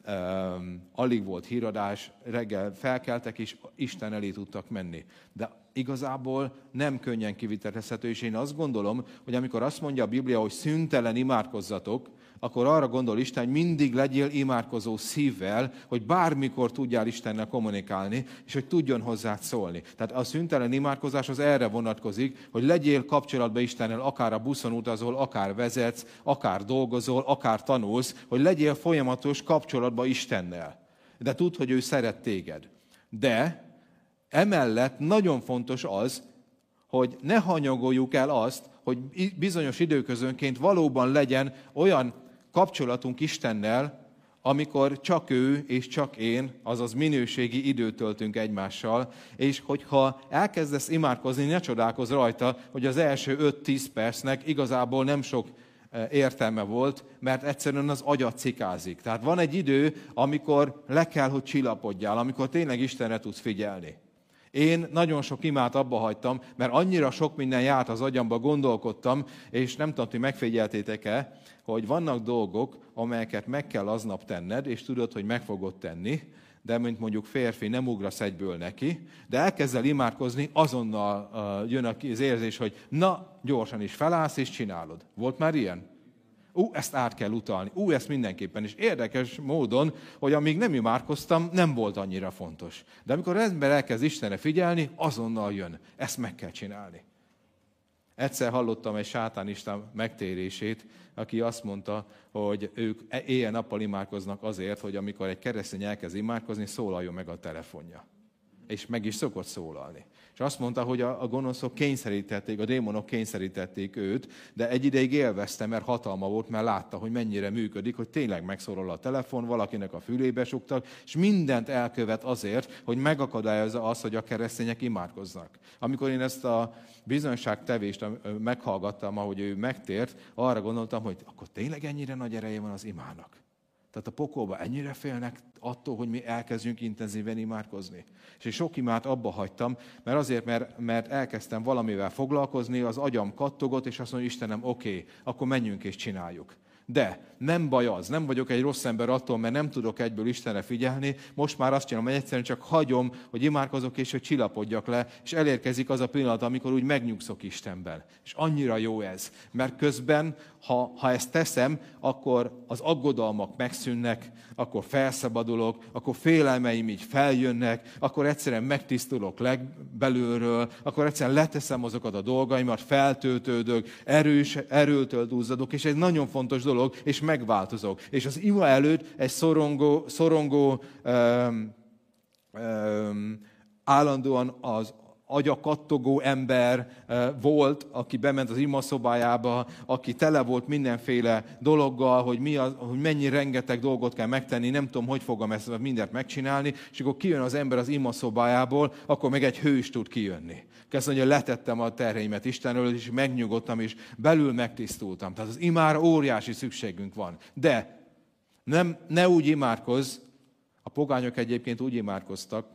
um, alig volt híradás, reggel felkeltek, és Isten elé tudtak menni. De igazából nem könnyen kivitelezhető, és én azt gondolom, hogy amikor azt mondja a Biblia, hogy szüntelen imádkozzatok, akkor arra gondol Isten, hogy mindig legyél imádkozó szívvel, hogy bármikor tudjál Istennel kommunikálni, és hogy tudjon hozzá szólni. Tehát a szüntelen imádkozás az erre vonatkozik, hogy legyél kapcsolatban Istennel, akár a buszon utazol, akár vezetsz, akár dolgozol, akár tanulsz, hogy legyél folyamatos kapcsolatban Istennel. De tudd, hogy ő szeret téged. De Emellett nagyon fontos az, hogy ne hanyagoljuk el azt, hogy bizonyos időközönként valóban legyen olyan kapcsolatunk Istennel, amikor csak ő és csak én, azaz minőségi időt töltünk egymással, és hogyha elkezdesz imádkozni, ne csodálkozz rajta, hogy az első 5-10 percnek igazából nem sok e, értelme volt, mert egyszerűen az agyat cikázik. Tehát van egy idő, amikor le kell, hogy csillapodjál, amikor tényleg Istenre tudsz figyelni. Én nagyon sok imát abba hagytam, mert annyira sok minden járt az agyamba, gondolkodtam, és nem tudom, hogy megfigyeltétek-e, hogy vannak dolgok, amelyeket meg kell aznap tenned, és tudod, hogy meg fogod tenni, de mint mondjuk férfi, nem ugrasz egyből neki, de elkezzel imádkozni, azonnal jön az érzés, hogy na, gyorsan is felállsz, és csinálod. Volt már ilyen? Ú, ezt át kell utalni, ú, ezt mindenképpen. És érdekes módon, hogy amíg nem imádkoztam, nem volt annyira fontos. De amikor az ember elkezd Istenre figyelni, azonnal jön. Ezt meg kell csinálni. Egyszer hallottam egy sátánista megtérését, aki azt mondta, hogy ők éjjel-nappal imádkoznak azért, hogy amikor egy keresztény elkezd imádkozni, szólaljon meg a telefonja. És meg is szokott szólalni. És azt mondta, hogy a, a gonoszok kényszerítették, a démonok kényszerítették őt, de egy ideig élvezte, mert hatalma volt, mert látta, hogy mennyire működik, hogy tényleg megszólal a telefon, valakinek a fülébe suktak, és mindent elkövet azért, hogy megakadályozza azt, hogy a keresztények imádkoznak. Amikor én ezt a bizonyságtevést meghallgattam, ahogy ő megtért, arra gondoltam, hogy akkor tényleg ennyire nagy ereje van az imának. Tehát a pokolba ennyire félnek attól, hogy mi elkezdjünk intenzíven imádkozni. És én sok imát abba hagytam, mert azért, mert, mert elkezdtem valamivel foglalkozni, az agyam kattogott, és azt mondja, Istenem, oké, okay, akkor menjünk és csináljuk. De nem baj az, nem vagyok egy rossz ember attól, mert nem tudok egyből Istenre figyelni, most már azt csinálom, hogy egyszerűen csak hagyom, hogy imádkozok, és hogy csillapodjak le, és elérkezik az a pillanat, amikor úgy megnyugszok Istenben. És annyira jó ez, mert közben, ha, ha ezt teszem, akkor az aggodalmak megszűnnek, akkor felszabadulok, akkor félelmeim így feljönnek, akkor egyszerűen megtisztulok legbelülről, akkor egyszerűen leteszem azokat a dolgaimat, feltöltődök, erős, erőtől duzzadok, és egy nagyon fontos dolog, és megváltozok. És az ima előtt egy szorongó, szorongó um, um, állandóan az agyakattogó ember volt, aki bement az imaszobájába, aki tele volt mindenféle dologgal, hogy, mi az, hogy mennyi rengeteg dolgot kell megtenni, nem tudom, hogy fogom ezt mindent megcsinálni, és akkor kijön az ember az imaszobájából, akkor meg egy hős tud kijönni. Kezd mondja, letettem a terheimet Istenről, és megnyugodtam, és belül megtisztultam. Tehát az imára óriási szükségünk van. De nem, ne úgy imádkozz, a pogányok egyébként úgy imádkoztak,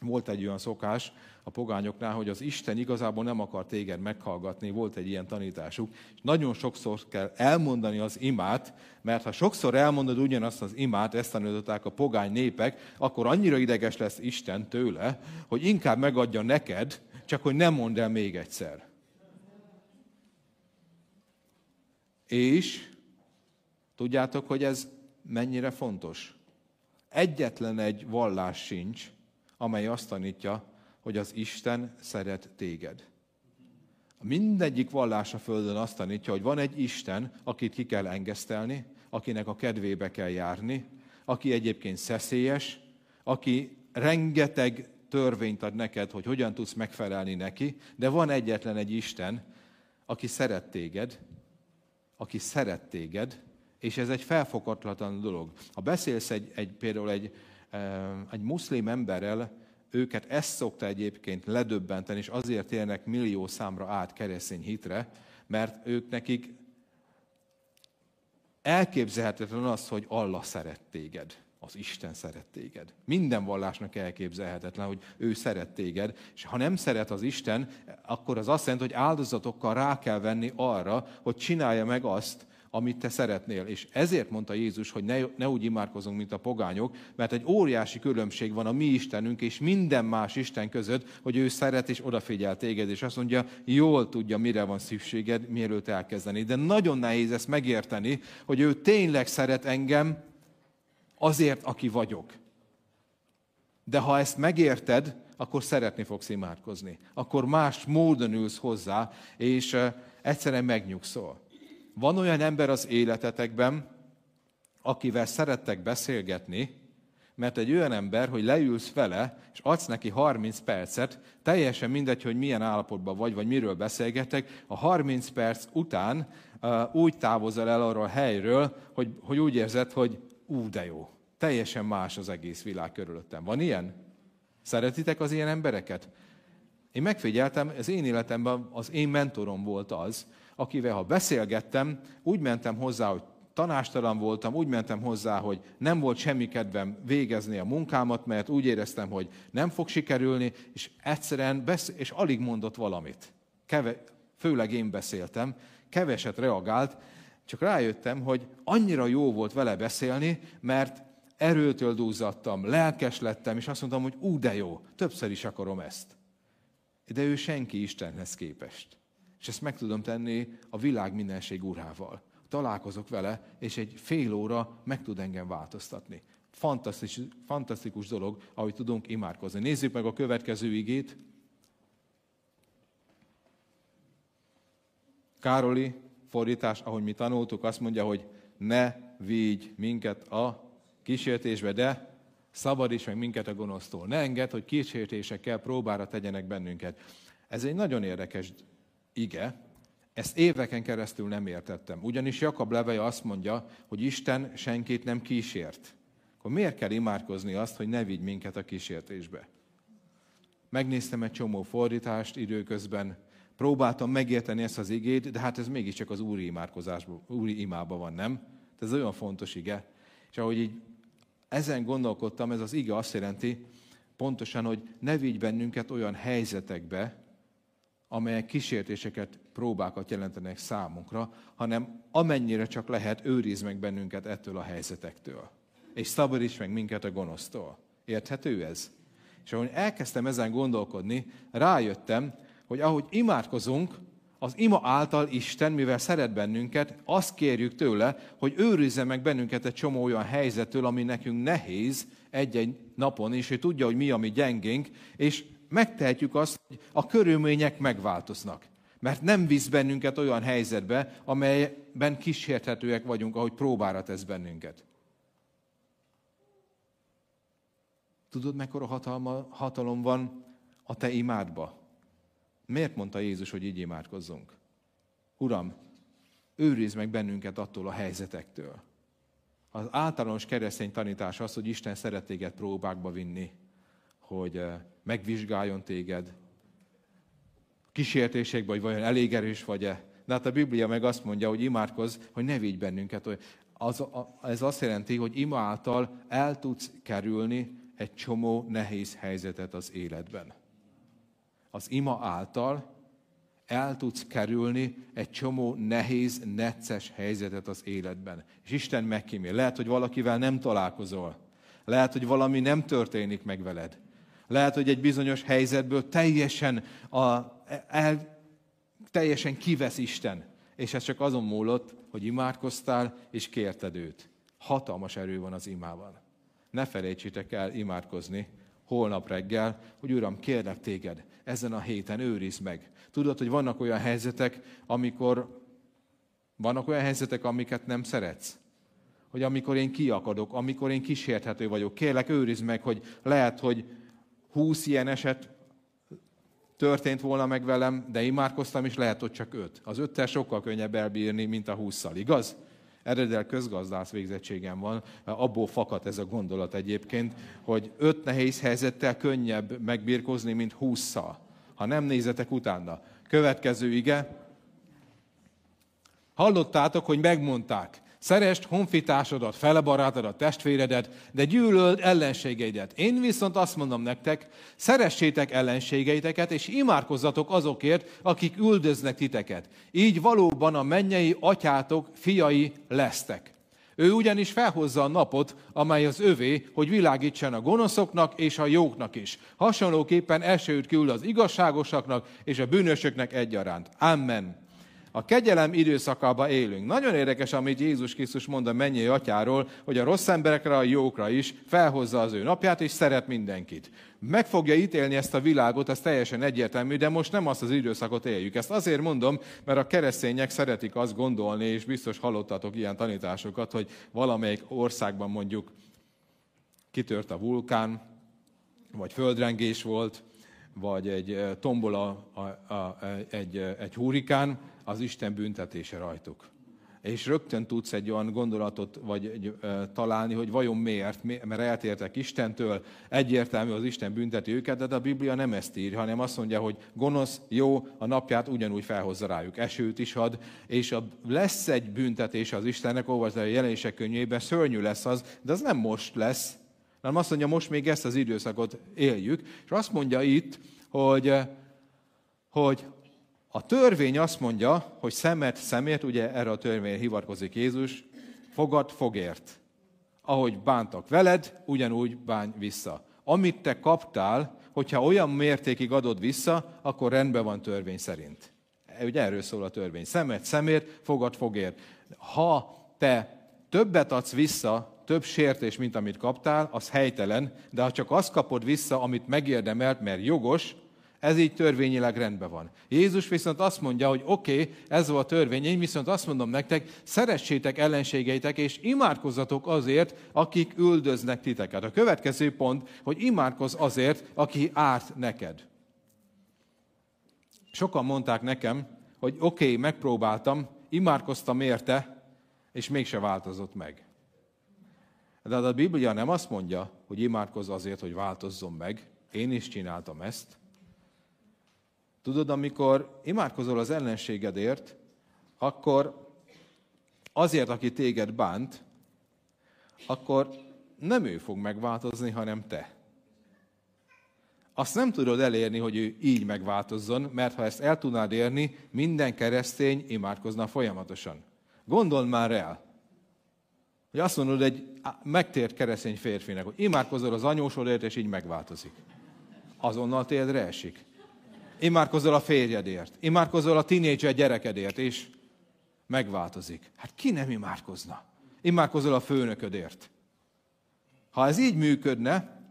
volt egy olyan szokás a pogányoknál, hogy az Isten igazából nem akar téged meghallgatni, volt egy ilyen tanításuk, és nagyon sokszor kell elmondani az imát, mert ha sokszor elmondod ugyanazt az imát, ezt tanították a pogány népek, akkor annyira ideges lesz Isten tőle, hogy inkább megadja neked, csak hogy nem mondd el még egyszer. És tudjátok, hogy ez mennyire fontos? Egyetlen egy vallás sincs, amely azt tanítja, hogy az Isten szeret téged. Mindegyik vallás a Földön azt tanítja, hogy van egy Isten, akit ki kell engesztelni, akinek a kedvébe kell járni, aki egyébként szeszélyes, aki rengeteg törvényt ad neked, hogy hogyan tudsz megfelelni neki, de van egyetlen egy Isten, aki szeret téged, aki szeret téged, és ez egy felfoghatatlan dolog. Ha beszélsz egy, egy például egy, egy muszlim emberrel, őket ezt szokta egyébként ledöbbenteni, és azért élnek millió számra át keresztény hitre, mert ők nekik elképzelhetetlen az, hogy Allah szeret téged az Isten szeret téged. Minden vallásnak elképzelhetetlen, hogy ő szeret téged, és ha nem szeret az Isten, akkor az azt jelenti, hogy áldozatokkal rá kell venni arra, hogy csinálja meg azt, amit te szeretnél. És ezért mondta Jézus, hogy ne, ne úgy imádkozunk, mint a pogányok, mert egy óriási különbség van a mi Istenünk és minden más Isten között, hogy ő szeret és odafigyel téged, és azt mondja, jól tudja, mire van szükséged, mielőtt elkezdeni. De nagyon nehéz ezt megérteni, hogy ő tényleg szeret engem, azért, aki vagyok. De ha ezt megérted, akkor szeretni fogsz imádkozni. Akkor más módon ülsz hozzá, és egyszerűen megnyugszol. Van olyan ember az életetekben, akivel szerettek beszélgetni, mert egy olyan ember, hogy leülsz vele, és adsz neki 30 percet, teljesen mindegy, hogy milyen állapotban vagy, vagy miről beszélgetek, a 30 perc után uh, úgy távozol el arról a helyről, hogy, hogy úgy érzed, hogy ú, de jó. Teljesen más az egész világ körülöttem. Van ilyen? Szeretitek az ilyen embereket? Én megfigyeltem, az én életemben az én mentorom volt az, akivel ha beszélgettem, úgy mentem hozzá, hogy tanástalan voltam, úgy mentem hozzá, hogy nem volt semmi kedvem végezni a munkámat, mert úgy éreztem, hogy nem fog sikerülni, és egyszerűen beszél, és alig mondott valamit. Keve, főleg én beszéltem, keveset reagált, csak rájöttem, hogy annyira jó volt vele beszélni, mert erőtől dúzattam, lelkes lettem, és azt mondtam, hogy ú, de jó, többször is akarom ezt. De ő senki Istenhez képest. És ezt meg tudom tenni a világ mindenség urával. Találkozok vele, és egy fél óra meg tud engem változtatni. Fantasztikus, fantasztikus dolog, ahogy tudunk imádkozni. Nézzük meg a következő igét. Károli fordítás, ahogy mi tanultuk, azt mondja, hogy ne vigy minket a kísértésbe, de szabadíts meg minket a gonosztól. Ne engedd, hogy kísértésekkel próbára tegyenek bennünket. Ez egy nagyon érdekes ige, ezt éveken keresztül nem értettem. Ugyanis Jakab leveje azt mondja, hogy Isten senkit nem kísért. Akkor miért kell imádkozni azt, hogy ne vigy minket a kísértésbe? Megnéztem egy csomó fordítást időközben, próbáltam megérteni ezt az igét, de hát ez mégiscsak az úri imádkozásban, úri imába van, nem? Ez olyan fontos ige. És ahogy így ezen gondolkodtam, ez az ige azt jelenti pontosan, hogy ne vigy bennünket olyan helyzetekbe, amelyek kísértéseket, próbákat jelentenek számunkra, hanem amennyire csak lehet, őriz meg bennünket ettől a helyzetektől. És szabadíts meg minket a gonosztól. Érthető ez? És ahogy elkezdtem ezen gondolkodni, rájöttem, hogy ahogy imádkozunk, az ima által Isten, mivel szeret bennünket, azt kérjük tőle, hogy őrizze meg bennünket egy csomó olyan helyzettől, ami nekünk nehéz egy-egy napon, és ő tudja, hogy mi a mi gyengénk, és megtehetjük azt, hogy a körülmények megváltoznak. Mert nem visz bennünket olyan helyzetbe, amelyben kísérthetőek vagyunk, ahogy próbára tesz bennünket. Tudod, mekkora hatalma, hatalom van a te imádba. Miért mondta Jézus, hogy így imádkozzunk? Uram, őrizd meg bennünket attól a helyzetektől. Az általános keresztény tanítás az, hogy Isten szeret téged próbákba vinni, hogy eh, megvizsgáljon téged, kísértésekbe, hogy vajon elég erős vagy-e. De hát a Biblia meg azt mondja, hogy imádkozz, hogy ne vigy bennünket. Hogy az, ez azt jelenti, hogy ima által el tudsz kerülni egy csomó nehéz helyzetet az életben. Az ima által el tudsz kerülni egy csomó nehéz, necces helyzetet az életben. És Isten megkímél. Lehet, hogy valakivel nem találkozol. Lehet, hogy valami nem történik meg veled. Lehet, hogy egy bizonyos helyzetből teljesen, a, el, teljesen kivesz Isten. És ez csak azon múlott, hogy imádkoztál és kérted őt. Hatalmas erő van az imában. Ne felejtsétek el imádkozni holnap reggel, hogy Uram, kérlek téged, ezen a héten őrizd meg. Tudod, hogy vannak olyan helyzetek, amikor vannak olyan helyzetek, amiket nem szeretsz. Hogy amikor én kiakadok, amikor én kísérthető vagyok, kérlek őrizd meg, hogy lehet, hogy húsz ilyen eset történt volna meg velem, de imádkoztam, és lehet, hogy csak öt. Az öttel sokkal könnyebb elbírni, mint a húszszal, igaz? Eredel közgazdász végzettségem van, abból fakad ez a gondolat egyébként, hogy öt nehéz helyzettel könnyebb megbírkozni, mint húszszal. Ha nem nézetek utána. Következő ige. Hallottátok, hogy megmondták, Szerest honfitársadat, felebarátodat, testvéredet, de gyűlöld ellenségeidet. Én viszont azt mondom nektek, szeressétek ellenségeiteket, és imádkozzatok azokért, akik üldöznek titeket. Így valóban a mennyei atyátok fiai lesztek. Ő ugyanis felhozza a napot, amely az övé, hogy világítsen a gonoszoknak és a jóknak is. Hasonlóképpen esőt küld az igazságosaknak és a bűnösöknek egyaránt. Amen. A kegyelem időszakába élünk. Nagyon érdekes, amit Jézus Krisztus mond a mennyi atyáról, hogy a rossz emberekre, a jókra is felhozza az ő napját, és szeret mindenkit. Meg fogja ítélni ezt a világot, ez teljesen egyértelmű, de most nem azt az időszakot éljük. Ezt azért mondom, mert a keresztények szeretik azt gondolni, és biztos hallottatok ilyen tanításokat, hogy valamelyik országban mondjuk kitört a vulkán, vagy földrengés volt, vagy egy tombola, a, a, egy, egy hurikán, az Isten büntetése rajtuk. És rögtön tudsz egy olyan gondolatot vagy egy, e, találni, hogy vajon miért, mert eltértek Istentől, egyértelmű az Isten bünteti őket, de a Biblia nem ezt ír, hanem azt mondja, hogy gonosz, jó, a napját ugyanúgy felhozza rájuk, esőt is ad, és a, lesz egy büntetés az Istennek, olvasd a jelenések könyvében, szörnyű lesz az, de az nem most lesz, hanem azt mondja, most még ezt az időszakot éljük, és azt mondja itt, hogy, hogy a törvény azt mondja, hogy szemet szemért, ugye erre a törvényre hivatkozik Jézus, fogad fogért. Ahogy bántak veled, ugyanúgy bánj vissza. Amit te kaptál, hogyha olyan mértékig adod vissza, akkor rendben van törvény szerint. Ugye erről szól a törvény. Szemet szemért, fogad fogért. Ha te többet adsz vissza, több sértés, mint amit kaptál, az helytelen, de ha csak azt kapod vissza, amit megérdemelt, mert jogos, ez így törvényileg rendben van. Jézus viszont azt mondja, hogy oké, okay, ez volt a törvény, én viszont azt mondom nektek, szeressétek ellenségeitek, és imádkozzatok azért, akik üldöznek titeket. A következő pont, hogy imádkozz azért, aki árt neked. Sokan mondták nekem, hogy oké, okay, megpróbáltam, imádkoztam érte, és mégse változott meg. De a Biblia nem azt mondja, hogy imádkozz azért, hogy változzon meg. Én is csináltam ezt. Tudod, amikor imádkozol az ellenségedért, akkor azért, aki téged bánt, akkor nem ő fog megváltozni, hanem te. Azt nem tudod elérni, hogy ő így megváltozzon, mert ha ezt el tudnád érni, minden keresztény imádkozna folyamatosan. Gondold már el, hogy azt mondod egy megtért keresztény férfinek, hogy imádkozol az anyósodért, és így megváltozik. Azonnal térdre esik. Imádkozol a férjedért, imádkozol a tinédzser gyerekedért, és megváltozik. Hát ki nem imádkozna? Imádkozol a főnöködért. Ha ez így működne,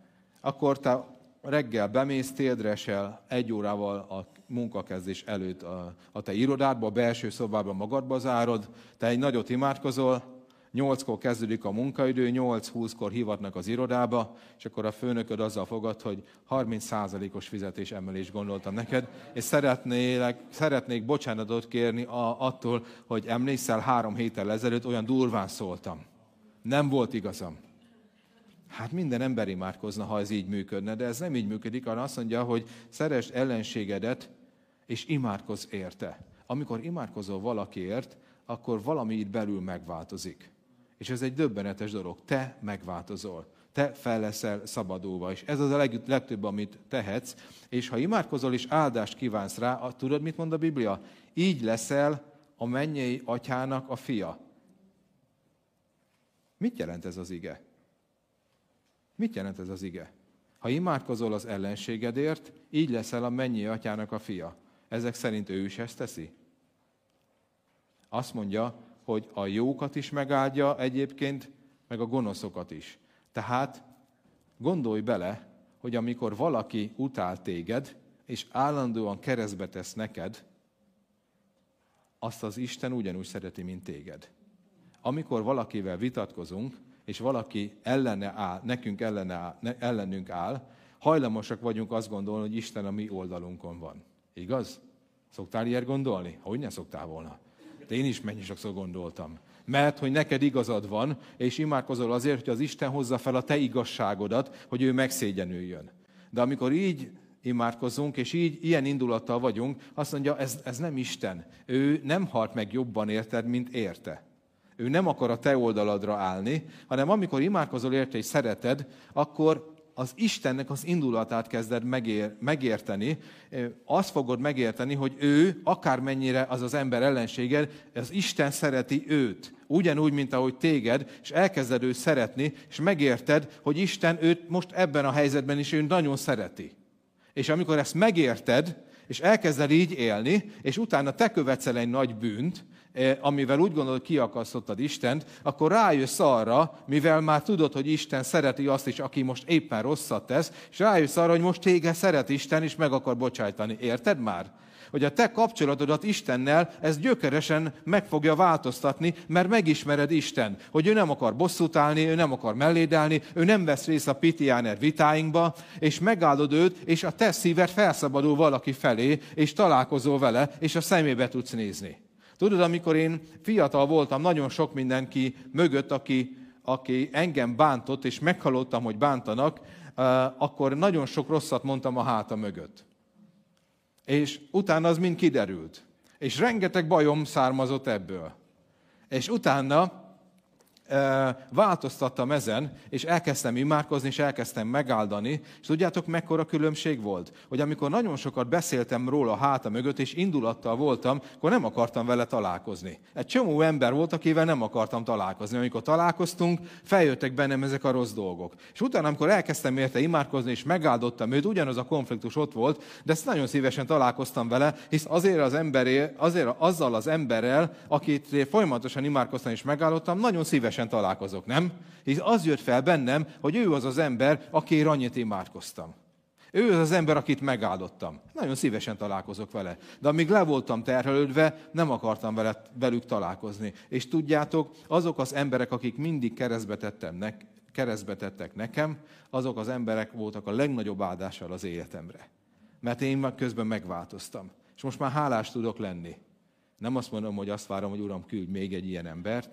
akkor te reggel bemész, téldresel egy órával a munkakezdés előtt a, a te irodádba, a belső szobába magadba zárod, te egy nagyot imádkozol, nyolckor kezdődik a munkaidő, 8-20-kor hivatnak az irodába, és akkor a főnököd azzal fogad, hogy 30%-os fizetés emelést gondoltam neked, és szeretnék, szeretnék bocsánatot kérni a, attól, hogy emlékszel, három héttel ezelőtt olyan durván szóltam. Nem volt igazam. Hát minden ember imádkozna, ha ez így működne, de ez nem így működik, hanem azt mondja, hogy szeresd ellenségedet, és imádkozz érte. Amikor imádkozol valakiért, akkor valami itt belül megváltozik. És ez egy döbbenetes dolog. Te megváltozol. Te fel leszel szabadulva. És ez az a leg, legtöbb, amit tehetsz. És ha imádkozol és áldást kívánsz rá, tudod, mit mond a Biblia? Így leszel a mennyei atyának a fia. Mit jelent ez az ige? Mit jelent ez az ige? Ha imádkozol az ellenségedért, így leszel a mennyi atyának a fia. Ezek szerint ő is ezt teszi? Azt mondja, hogy a jókat is megáldja egyébként, meg a gonoszokat is. Tehát gondolj bele, hogy amikor valaki utál téged, és állandóan keresztbe tesz neked, azt az Isten ugyanúgy szereti, mint téged. Amikor valakivel vitatkozunk, és valaki ellene áll, nekünk ellene áll, ne, ellenünk áll, hajlamosak vagyunk azt gondolni, hogy Isten a mi oldalunkon van. Igaz? Szoktál ilyet gondolni? Hogy ne szoktál volna? De én is mennyi sokszor gondoltam. Mert, hogy neked igazad van, és imádkozol azért, hogy az Isten hozza fel a te igazságodat, hogy ő megszégyenüljön. De amikor így imádkozunk, és így ilyen indulattal vagyunk, azt mondja, ez, ez nem Isten. Ő nem halt meg jobban érted, mint érte. Ő nem akar a te oldaladra állni, hanem amikor imádkozol érte és szereted, akkor az Istennek az indulatát kezded megér, megérteni, azt fogod megérteni, hogy ő, akármennyire az az ember ellenséged, az Isten szereti őt. Ugyanúgy, mint ahogy téged, és elkezded őt szeretni, és megérted, hogy Isten őt most ebben a helyzetben is ő nagyon szereti. És amikor ezt megérted, és elkezded így élni, és utána te követsz el egy nagy bűnt, amivel úgy gondolod, kiakasztottad Istent, akkor rájössz arra, mivel már tudod, hogy Isten szereti azt is, aki most éppen rosszat tesz, és rájössz arra, hogy most téged szeret Isten, és meg akar bocsájtani. Érted már? hogy a te kapcsolatodat Istennel ez gyökeresen meg fogja változtatni, mert megismered Isten, hogy ő nem akar bosszút állni, ő nem akar mellédelni, ő nem vesz részt a pitiáner vitáinkba, és megáldod őt, és a te szíved felszabadul valaki felé, és találkozol vele, és a szemébe tudsz nézni. Tudod, amikor én fiatal voltam, nagyon sok mindenki mögött, aki, aki engem bántott, és meghallottam, hogy bántanak, akkor nagyon sok rosszat mondtam a háta mögött. És utána az mind kiderült. És rengeteg bajom származott ebből. És utána változtattam ezen, és elkezdtem imádkozni, és elkezdtem megáldani, és tudjátok, mekkora különbség volt? Hogy amikor nagyon sokat beszéltem róla a háta mögött, és indulattal voltam, akkor nem akartam vele találkozni. Egy csomó ember volt, akivel nem akartam találkozni. Amikor találkoztunk, feljöttek bennem ezek a rossz dolgok. És utána, amikor elkezdtem érte imádkozni, és megáldottam őt, ugyanaz a konfliktus ott volt, de ezt nagyon szívesen találkoztam vele, hisz azért az emberé, azért azzal az emberrel, akit folyamatosan imádkoztam és megáldottam, nagyon szívesen szívesen találkozok, nem? Hisz az jött fel bennem, hogy ő az az ember, aki annyit imádkoztam. Ő az az ember, akit megáldottam. Nagyon szívesen találkozok vele. De amíg le voltam terhelődve, nem akartam vele, velük találkozni. És tudjátok, azok az emberek, akik mindig keresztbe, tettem ne, keresztbe tettek nekem, azok az emberek voltak a legnagyobb áldással az életemre. Mert én közben megváltoztam. És most már hálás tudok lenni. Nem azt mondom, hogy azt várom, hogy Uram, küldj még egy ilyen embert,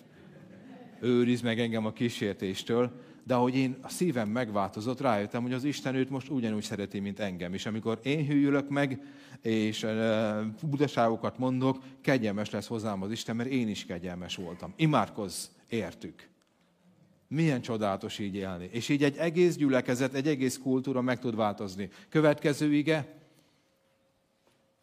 őriz meg engem a kísértéstől, de ahogy én a szívem megváltozott, rájöttem, hogy az Isten őt most ugyanúgy szereti, mint engem. És amikor én hűlök meg, és uh, budaságokat mondok, kegyelmes lesz hozzám az Isten, mert én is kegyelmes voltam. Imádkozz, értük. Milyen csodálatos így élni. És így egy egész gyülekezet, egy egész kultúra meg tud változni. Következő ige,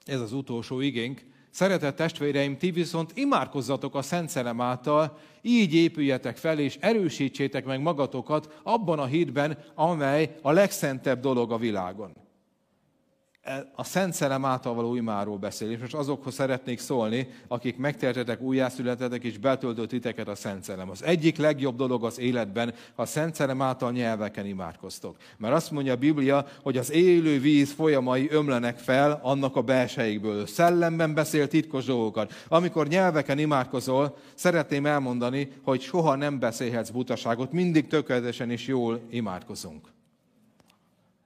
ez az utolsó igénk, Szeretett testvéreim, ti viszont imádkozzatok a Szent Szelem által, így épüljetek fel, és erősítsétek meg magatokat abban a hitben, amely a legszentebb dolog a világon. E, a Szent Szellem által való imáról beszél, és most azokhoz szeretnék szólni, akik megtértetek, újjászületetek, és betöltött titeket a Szent Szellem. Az egyik legjobb dolog az életben, ha a Szent Szellem által nyelveken imádkoztok. Mert azt mondja a Biblia, hogy az élő víz folyamai ömlenek fel annak a belsejékből. Szellemben beszél titkos dolgokat. Amikor nyelveken imádkozol, szeretném elmondani, hogy soha nem beszélhetsz butaságot, mindig tökéletesen és jól imádkozunk.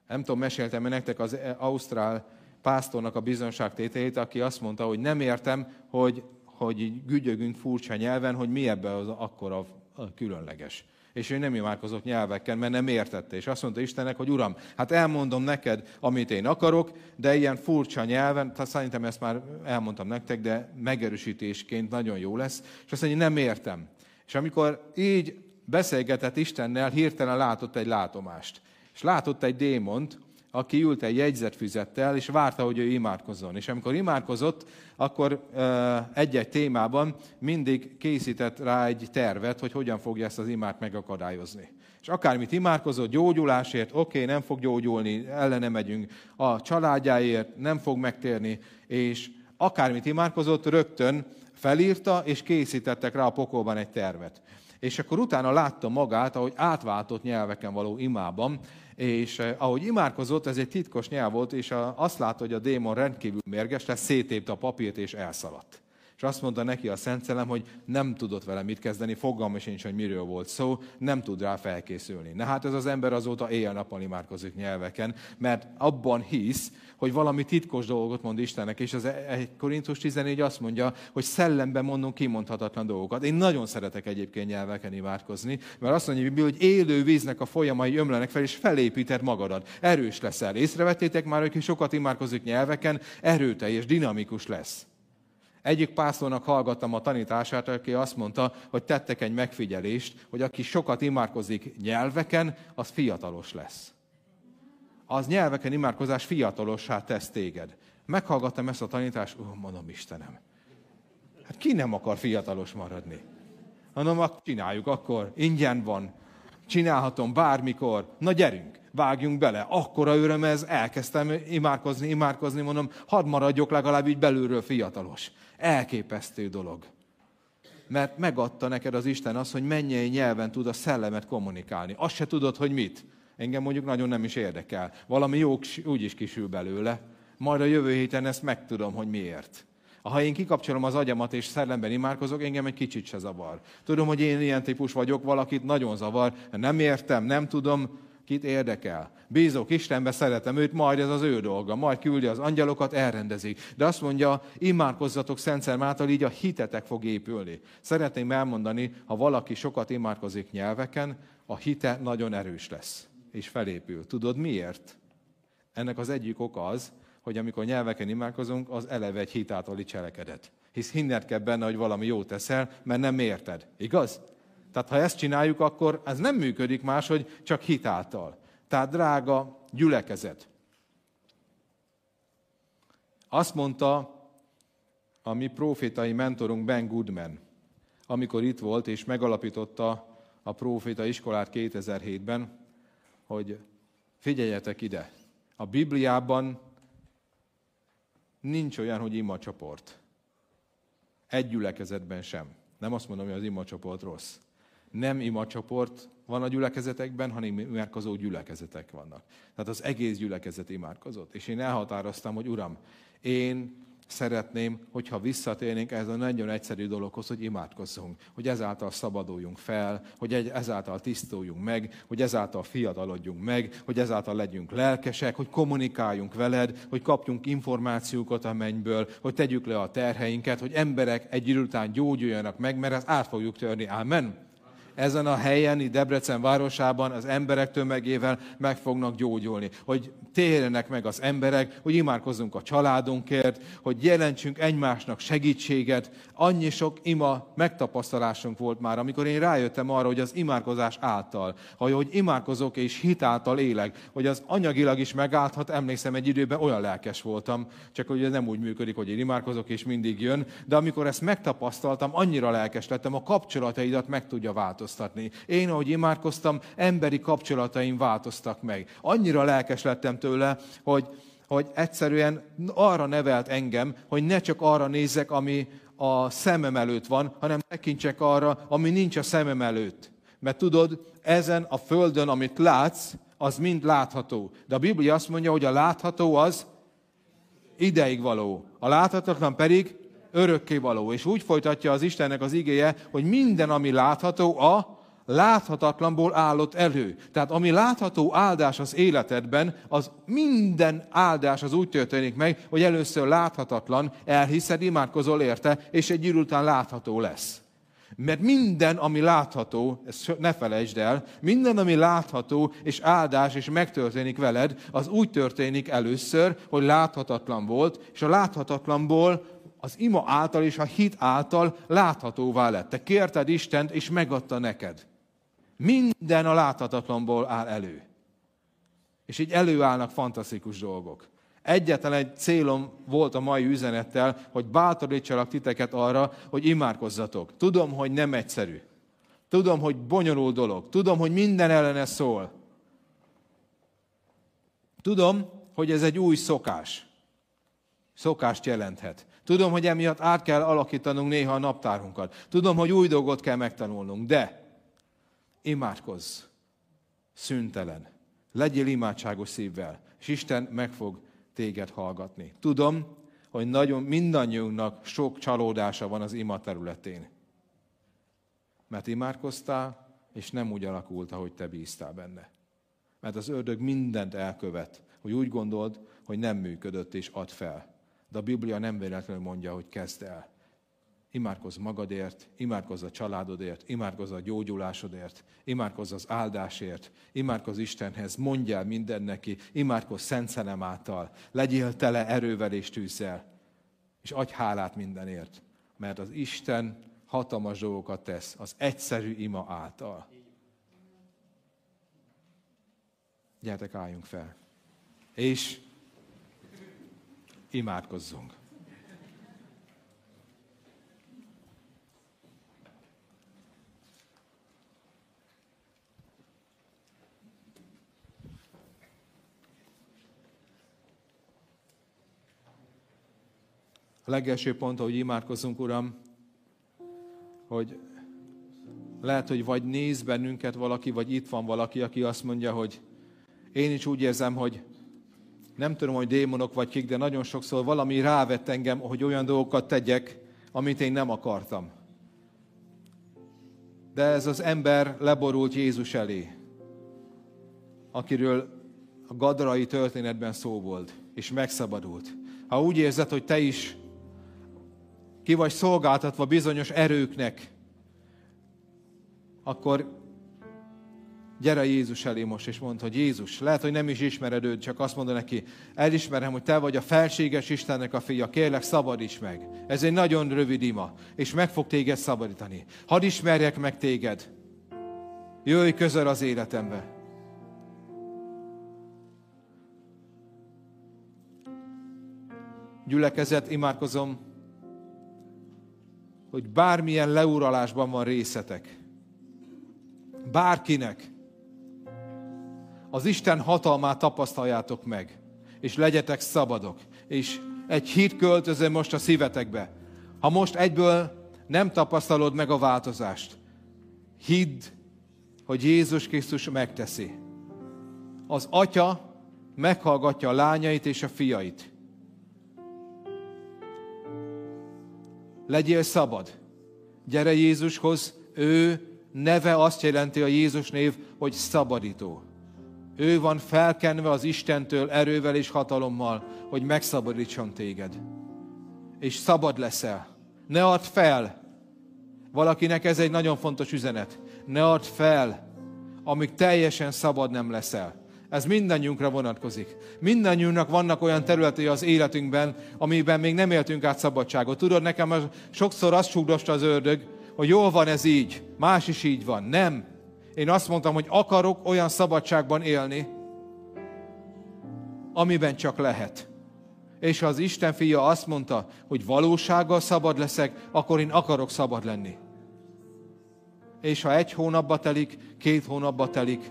Nem tudom, meséltem -e nektek az Ausztrál pásztornak a bizonságtételét, aki azt mondta, hogy nem értem, hogy, hogy gügyögünk furcsa nyelven, hogy mi ebbe az akkora különleges. És ő nem imádkozott nyelvekkel, mert nem értette. És azt mondta Istennek, hogy Uram, hát elmondom neked, amit én akarok, de ilyen furcsa nyelven, tehát szerintem ezt már elmondtam nektek, de megerősítésként nagyon jó lesz. És azt mondja, nem értem. És amikor így beszélgetett Istennel, hirtelen látott egy látomást és látott egy démont, aki ült egy jegyzetfüzettel, és várta, hogy ő imádkozzon. És amikor imádkozott, akkor egy-egy témában mindig készített rá egy tervet, hogy hogyan fogja ezt az imát megakadályozni. És akármit imádkozott, gyógyulásért, oké, okay, nem fog gyógyulni, ellene megyünk, a családjáért nem fog megtérni, és akármit imádkozott, rögtön felírta, és készítettek rá a pokolban egy tervet. És akkor utána látta magát, ahogy átváltott nyelveken való imában, és eh, ahogy imádkozott, ez egy titkos nyelv volt, és azt látta, hogy a démon rendkívül mérges lesz, szétépte a papírt és elszaladt. És azt mondta neki a Szent Szellem, hogy nem tudott vele mit kezdeni, fogalma sincs, hogy miről volt szó, nem tud rá felkészülni. Na hát ez az ember azóta éjjel-nappal imádkozik nyelveken, mert abban hisz, hogy valami titkos dolgot mond Istennek, és az 1 e- Korintus 14 azt mondja, hogy szellemben mondunk kimondhatatlan dolgokat. Én nagyon szeretek egyébként nyelveken imádkozni, mert azt mondja, hogy élő víznek a folyamai ömlenek fel, és felépíted magadat. Erős leszel. Észrevettétek már, hogy sokat imádkozik nyelveken, erőteljes, dinamikus lesz. Egyik pásztornak hallgattam a tanítását, aki azt mondta, hogy tettek egy megfigyelést, hogy aki sokat imádkozik nyelveken, az fiatalos lesz. Az nyelveken imádkozás fiatalossá tesz téged. Meghallgattam ezt a tanítást, ó, mondom, Istenem, hát ki nem akar fiatalos maradni? Mondom, csináljuk akkor, ingyen van, csinálhatom bármikor, na gyerünk, vágjunk bele. Akkora öröm ez, elkezdtem imádkozni, imádkozni, mondom, hadd maradjok legalább így belülről fiatalos. Elképesztő dolog. Mert megadta neked az Isten az, hogy mennyi nyelven tud a szellemet kommunikálni. Azt se tudod, hogy mit. Engem mondjuk nagyon nem is érdekel. Valami jó úgy is kisül belőle. Majd a jövő héten ezt megtudom, hogy miért. Ha én kikapcsolom az agyamat és szellemben imádkozok, engem egy kicsit se zavar. Tudom, hogy én ilyen típus vagyok, valakit nagyon zavar, nem értem, nem tudom, Kit érdekel? Bízok Istenbe, szeretem őt, majd ez az ő dolga, majd küldi az angyalokat, elrendezik. De azt mondja, imádkozzatok Szent Szellem által, így a hitetek fog épülni. Szeretném elmondani, ha valaki sokat imádkozik nyelveken, a hite nagyon erős lesz, és felépül. Tudod miért? Ennek az egyik oka az, hogy amikor nyelveken imádkozunk, az eleve egy hitáltali cselekedet. Hisz hinned kell benne, hogy valami jót teszel, mert nem érted. Igaz? Tehát ha ezt csináljuk, akkor ez nem működik máshogy, csak hitáltal. Tehát drága gyülekezet. Azt mondta a mi profétai mentorunk Ben Goodman, amikor itt volt és megalapította a proféta iskolát 2007-ben, hogy figyeljetek ide, a Bibliában nincs olyan, hogy ima csoport. Egy gyülekezetben sem. Nem azt mondom, hogy az ima csoport rossz nem ima csoport van a gyülekezetekben, hanem imádkozó gyülekezetek vannak. Tehát az egész gyülekezet imádkozott. És én elhatároztam, hogy Uram, én szeretném, hogyha visszatérnénk ez a nagyon egyszerű dologhoz, hogy imádkozzunk, hogy ezáltal szabaduljunk fel, hogy ezáltal tisztuljunk meg, hogy ezáltal fiatalodjunk meg, hogy ezáltal legyünk lelkesek, hogy kommunikáljunk veled, hogy kapjunk információkat a mennyből, hogy tegyük le a terheinket, hogy emberek egy után gyógyuljanak meg, mert ezt át fogjuk törni. Amen ezen a helyen, itt Debrecen városában az emberek tömegével meg fognak gyógyulni. Hogy térjenek meg az emberek, hogy imádkozzunk a családunkért, hogy jelentsünk egymásnak segítséget. Annyi sok ima megtapasztalásunk volt már, amikor én rájöttem arra, hogy az imádkozás által, hogy imádkozok és hitáltal élek, hogy az anyagilag is megállhat, emlékszem egy időben olyan lelkes voltam, csak hogy ez nem úgy működik, hogy én imádkozok és mindig jön, de amikor ezt megtapasztaltam, annyira lelkes lettem, a kapcsolataidat meg tudja változtatni. Én, ahogy imádkoztam, emberi kapcsolataim változtak meg. Annyira lelkes lettem tőle, hogy hogy egyszerűen arra nevelt engem, hogy ne csak arra nézzek, ami a szemem előtt van, hanem tekintsek arra, ami nincs a szemem előtt. Mert tudod, ezen a földön, amit látsz, az mind látható. De a Biblia azt mondja, hogy a látható az ideig való. A láthatatlan pedig örökké való. És úgy folytatja az Istennek az igéje, hogy minden, ami látható, a láthatatlanból állott elő. Tehát ami látható áldás az életedben, az minden áldás az úgy történik meg, hogy először láthatatlan, elhiszed, imádkozol érte, és egy idő után látható lesz. Mert minden, ami látható, ezt ne felejtsd el, minden, ami látható, és áldás, és megtörténik veled, az úgy történik először, hogy láthatatlan volt, és a láthatatlanból az ima által és a hit által láthatóvá lett. Te kérted Istent, és megadta neked. Minden a láthatatlanból áll elő. És így előállnak fantasztikus dolgok. Egyetlen egy célom volt a mai üzenettel, hogy bátorítsalak titeket arra, hogy imádkozzatok. Tudom, hogy nem egyszerű. Tudom, hogy bonyolult dolog. Tudom, hogy minden ellene szól. Tudom, hogy ez egy új szokás. Szokást jelenthet. Tudom, hogy emiatt át kell alakítanunk néha a naptárunkat. Tudom, hogy új dolgot kell megtanulnunk, de imádkozz, szüntelen. Legyél imádságos szívvel, és Isten meg fog téged hallgatni. Tudom, hogy nagyon mindannyiunknak sok csalódása van az ima területén. Mert imádkoztál, és nem úgy alakult, ahogy te bíztál benne. Mert az ördög mindent elkövet, hogy úgy gondold, hogy nem működött, és ad fel. De a Biblia nem véletlenül mondja, hogy kezd el. Imádkozz magadért, imádkozz a családodért, imádkozz a gyógyulásodért, imádkozz az áldásért, imádkozz Istenhez, mondj el minden neki, imádkozz Szent Szelem által, legyél tele erővel és tűzzel, és adj hálát mindenért, mert az Isten hatalmas dolgokat tesz az egyszerű ima által. Gyertek, álljunk fel. És imádkozzunk. A legelső pont, hogy imádkozunk, Uram, hogy lehet, hogy vagy néz bennünket valaki, vagy itt van valaki, aki azt mondja, hogy én is úgy érzem, hogy nem tudom, hogy démonok vagy kik, de nagyon sokszor valami rávett engem, hogy olyan dolgokat tegyek, amit én nem akartam. De ez az ember leborult Jézus elé, akiről a gadrai történetben szó volt, és megszabadult. Ha úgy érzed, hogy te is ki vagy szolgáltatva bizonyos erőknek, akkor gyere Jézus elé most, és mondd, hogy Jézus, lehet, hogy nem is ismered őt, csak azt mondod neki, elismerem, hogy te vagy a felséges Istennek a fia, kérlek, szabadíts meg. Ez egy nagyon rövid ima, és meg fog téged szabadítani. Hadd ismerjek meg téged. Jöjj közel az életembe. Gyülekezet, imádkozom, hogy bármilyen leuralásban van részetek, bárkinek, az Isten hatalmát tapasztaljátok meg, és legyetek szabadok, és egy hit költözön most a szívetekbe. Ha most egyből nem tapasztalod meg a változást, hidd, hogy Jézus Krisztus megteszi. Az atya meghallgatja a lányait és a fiait. Legyél szabad. Gyere Jézushoz, ő neve azt jelenti a Jézus név, hogy szabadító. Ő van felkenve az Istentől erővel és hatalommal, hogy megszabadítson téged. És szabad leszel. Ne add fel. Valakinek ez egy nagyon fontos üzenet. Ne add fel, amíg teljesen szabad nem leszel. Ez mindannyiunkra vonatkozik. Mindannyiunknak vannak olyan területei az életünkben, amiben még nem éltünk át szabadságot. Tudod, nekem sokszor azt súgdosta az ördög, hogy jól van ez így, más is így van. Nem. Én azt mondtam, hogy akarok olyan szabadságban élni, amiben csak lehet. És az Isten fia azt mondta, hogy valósággal szabad leszek, akkor én akarok szabad lenni. És ha egy hónapba telik, két hónapba telik,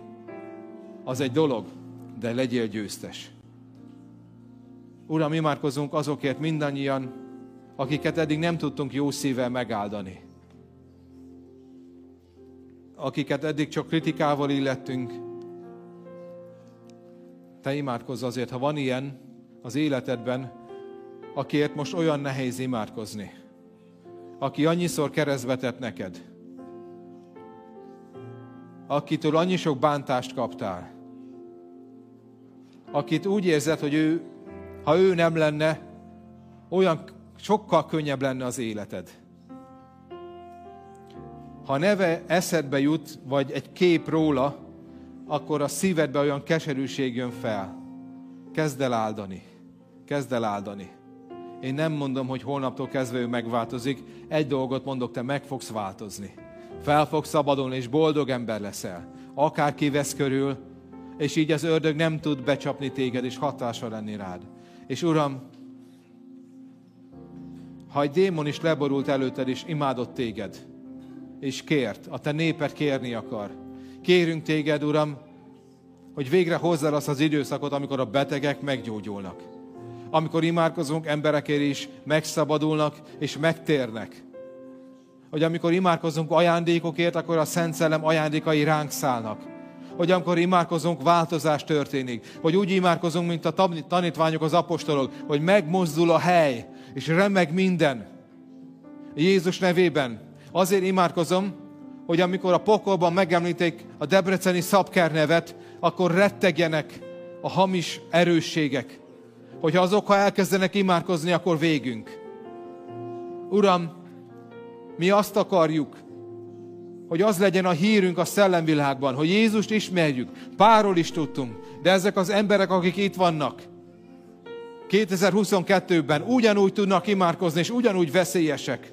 az egy dolog, de legyél győztes. Uram, imádkozunk azokért mindannyian, akiket eddig nem tudtunk jó szívvel megáldani. Akiket eddig csak kritikával illettünk. Te imádkozz azért, ha van ilyen az életedben, akiért most olyan nehéz imádkozni. Aki annyiszor keresztbe tett neked. Akitől annyi sok bántást kaptál. Akit úgy érzed, hogy ő, ha ő nem lenne, olyan sokkal könnyebb lenne az életed. Ha neve eszedbe jut, vagy egy kép róla, akkor a szívedbe olyan keserűség jön fel. Kezd el áldani. Kezd el áldani. Én nem mondom, hogy holnaptól kezdve ő megváltozik. Egy dolgot mondok, te meg fogsz változni. Fel fogsz szabadulni, és boldog ember leszel. Akár kivesz körül, és így az ördög nem tud becsapni téged, és hatása lenni rád. És Uram, ha egy démon is leborult előtted, és imádott téged, és kért, a te néped kérni akar. Kérünk téged, Uram, hogy végre hozzá azt az időszakot, amikor a betegek meggyógyulnak. Amikor imádkozunk, emberekért is megszabadulnak és megtérnek. Hogy amikor imádkozunk ajándékokért, akkor a Szent Szellem ajándékai ránk szállnak. Hogy amikor imádkozunk, változás történik. Hogy úgy imádkozunk, mint a tanítványok, az apostolok, hogy megmozdul a hely, és remeg minden. Jézus nevében. Azért imádkozom, hogy amikor a pokolban megemlítik a debreceni szabker nevet, akkor rettegjenek a hamis erősségek. Hogyha azok, ha elkezdenek imádkozni, akkor végünk. Uram, mi azt akarjuk, hogy az legyen a hírünk a szellemvilágban, hogy Jézust ismerjük. Párról is tudtunk, de ezek az emberek, akik itt vannak, 2022-ben ugyanúgy tudnak imádkozni, és ugyanúgy veszélyesek.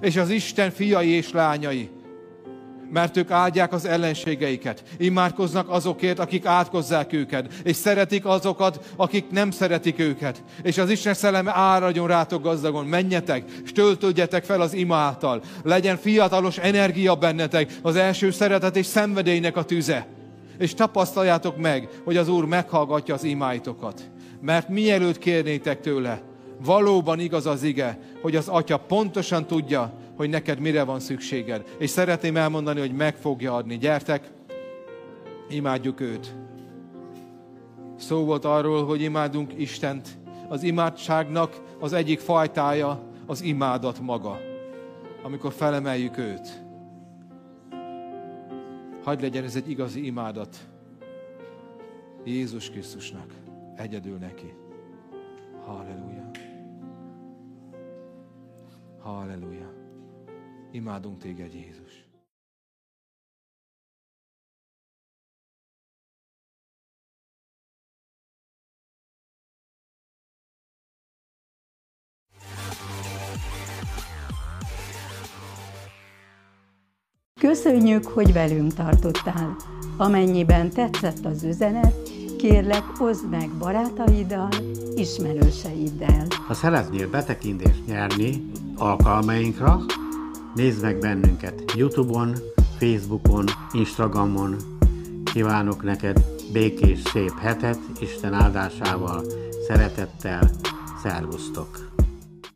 És az Isten fiai és lányai. Mert ők áldják az ellenségeiket. Imádkoznak azokért, akik átkozzák őket. És szeretik azokat, akik nem szeretik őket. És az Isten szelleme áradjon rátok gazdagon. Menjetek, és töltődjetek fel az ima. Legyen fiatalos energia bennetek, az első szeretet és szenvedélynek a tüze. És tapasztaljátok meg, hogy az Úr meghallgatja az imáitokat mert mielőtt kérnétek tőle, valóban igaz az ige, hogy az Atya pontosan tudja, hogy neked mire van szükséged. És szeretném elmondani, hogy meg fogja adni. Gyertek, imádjuk őt. Szó volt arról, hogy imádunk Istent. Az imádságnak az egyik fajtája az imádat maga, amikor felemeljük őt. Hagy legyen ez egy igazi imádat Jézus Krisztusnak egyedül neki. Halleluja. Halleluja. Imádunk téged, Jézus. Köszönjük, hogy velünk tartottál. Amennyiben tetszett az üzenet, kérlek, oszd meg barátaiddal, ismerőseiddel. Ha szeretnél betekintést nyerni alkalmainkra, nézd meg bennünket Youtube-on, Facebookon, Instagramon. Kívánok neked békés, szép hetet, Isten áldásával, szeretettel, szervusztok!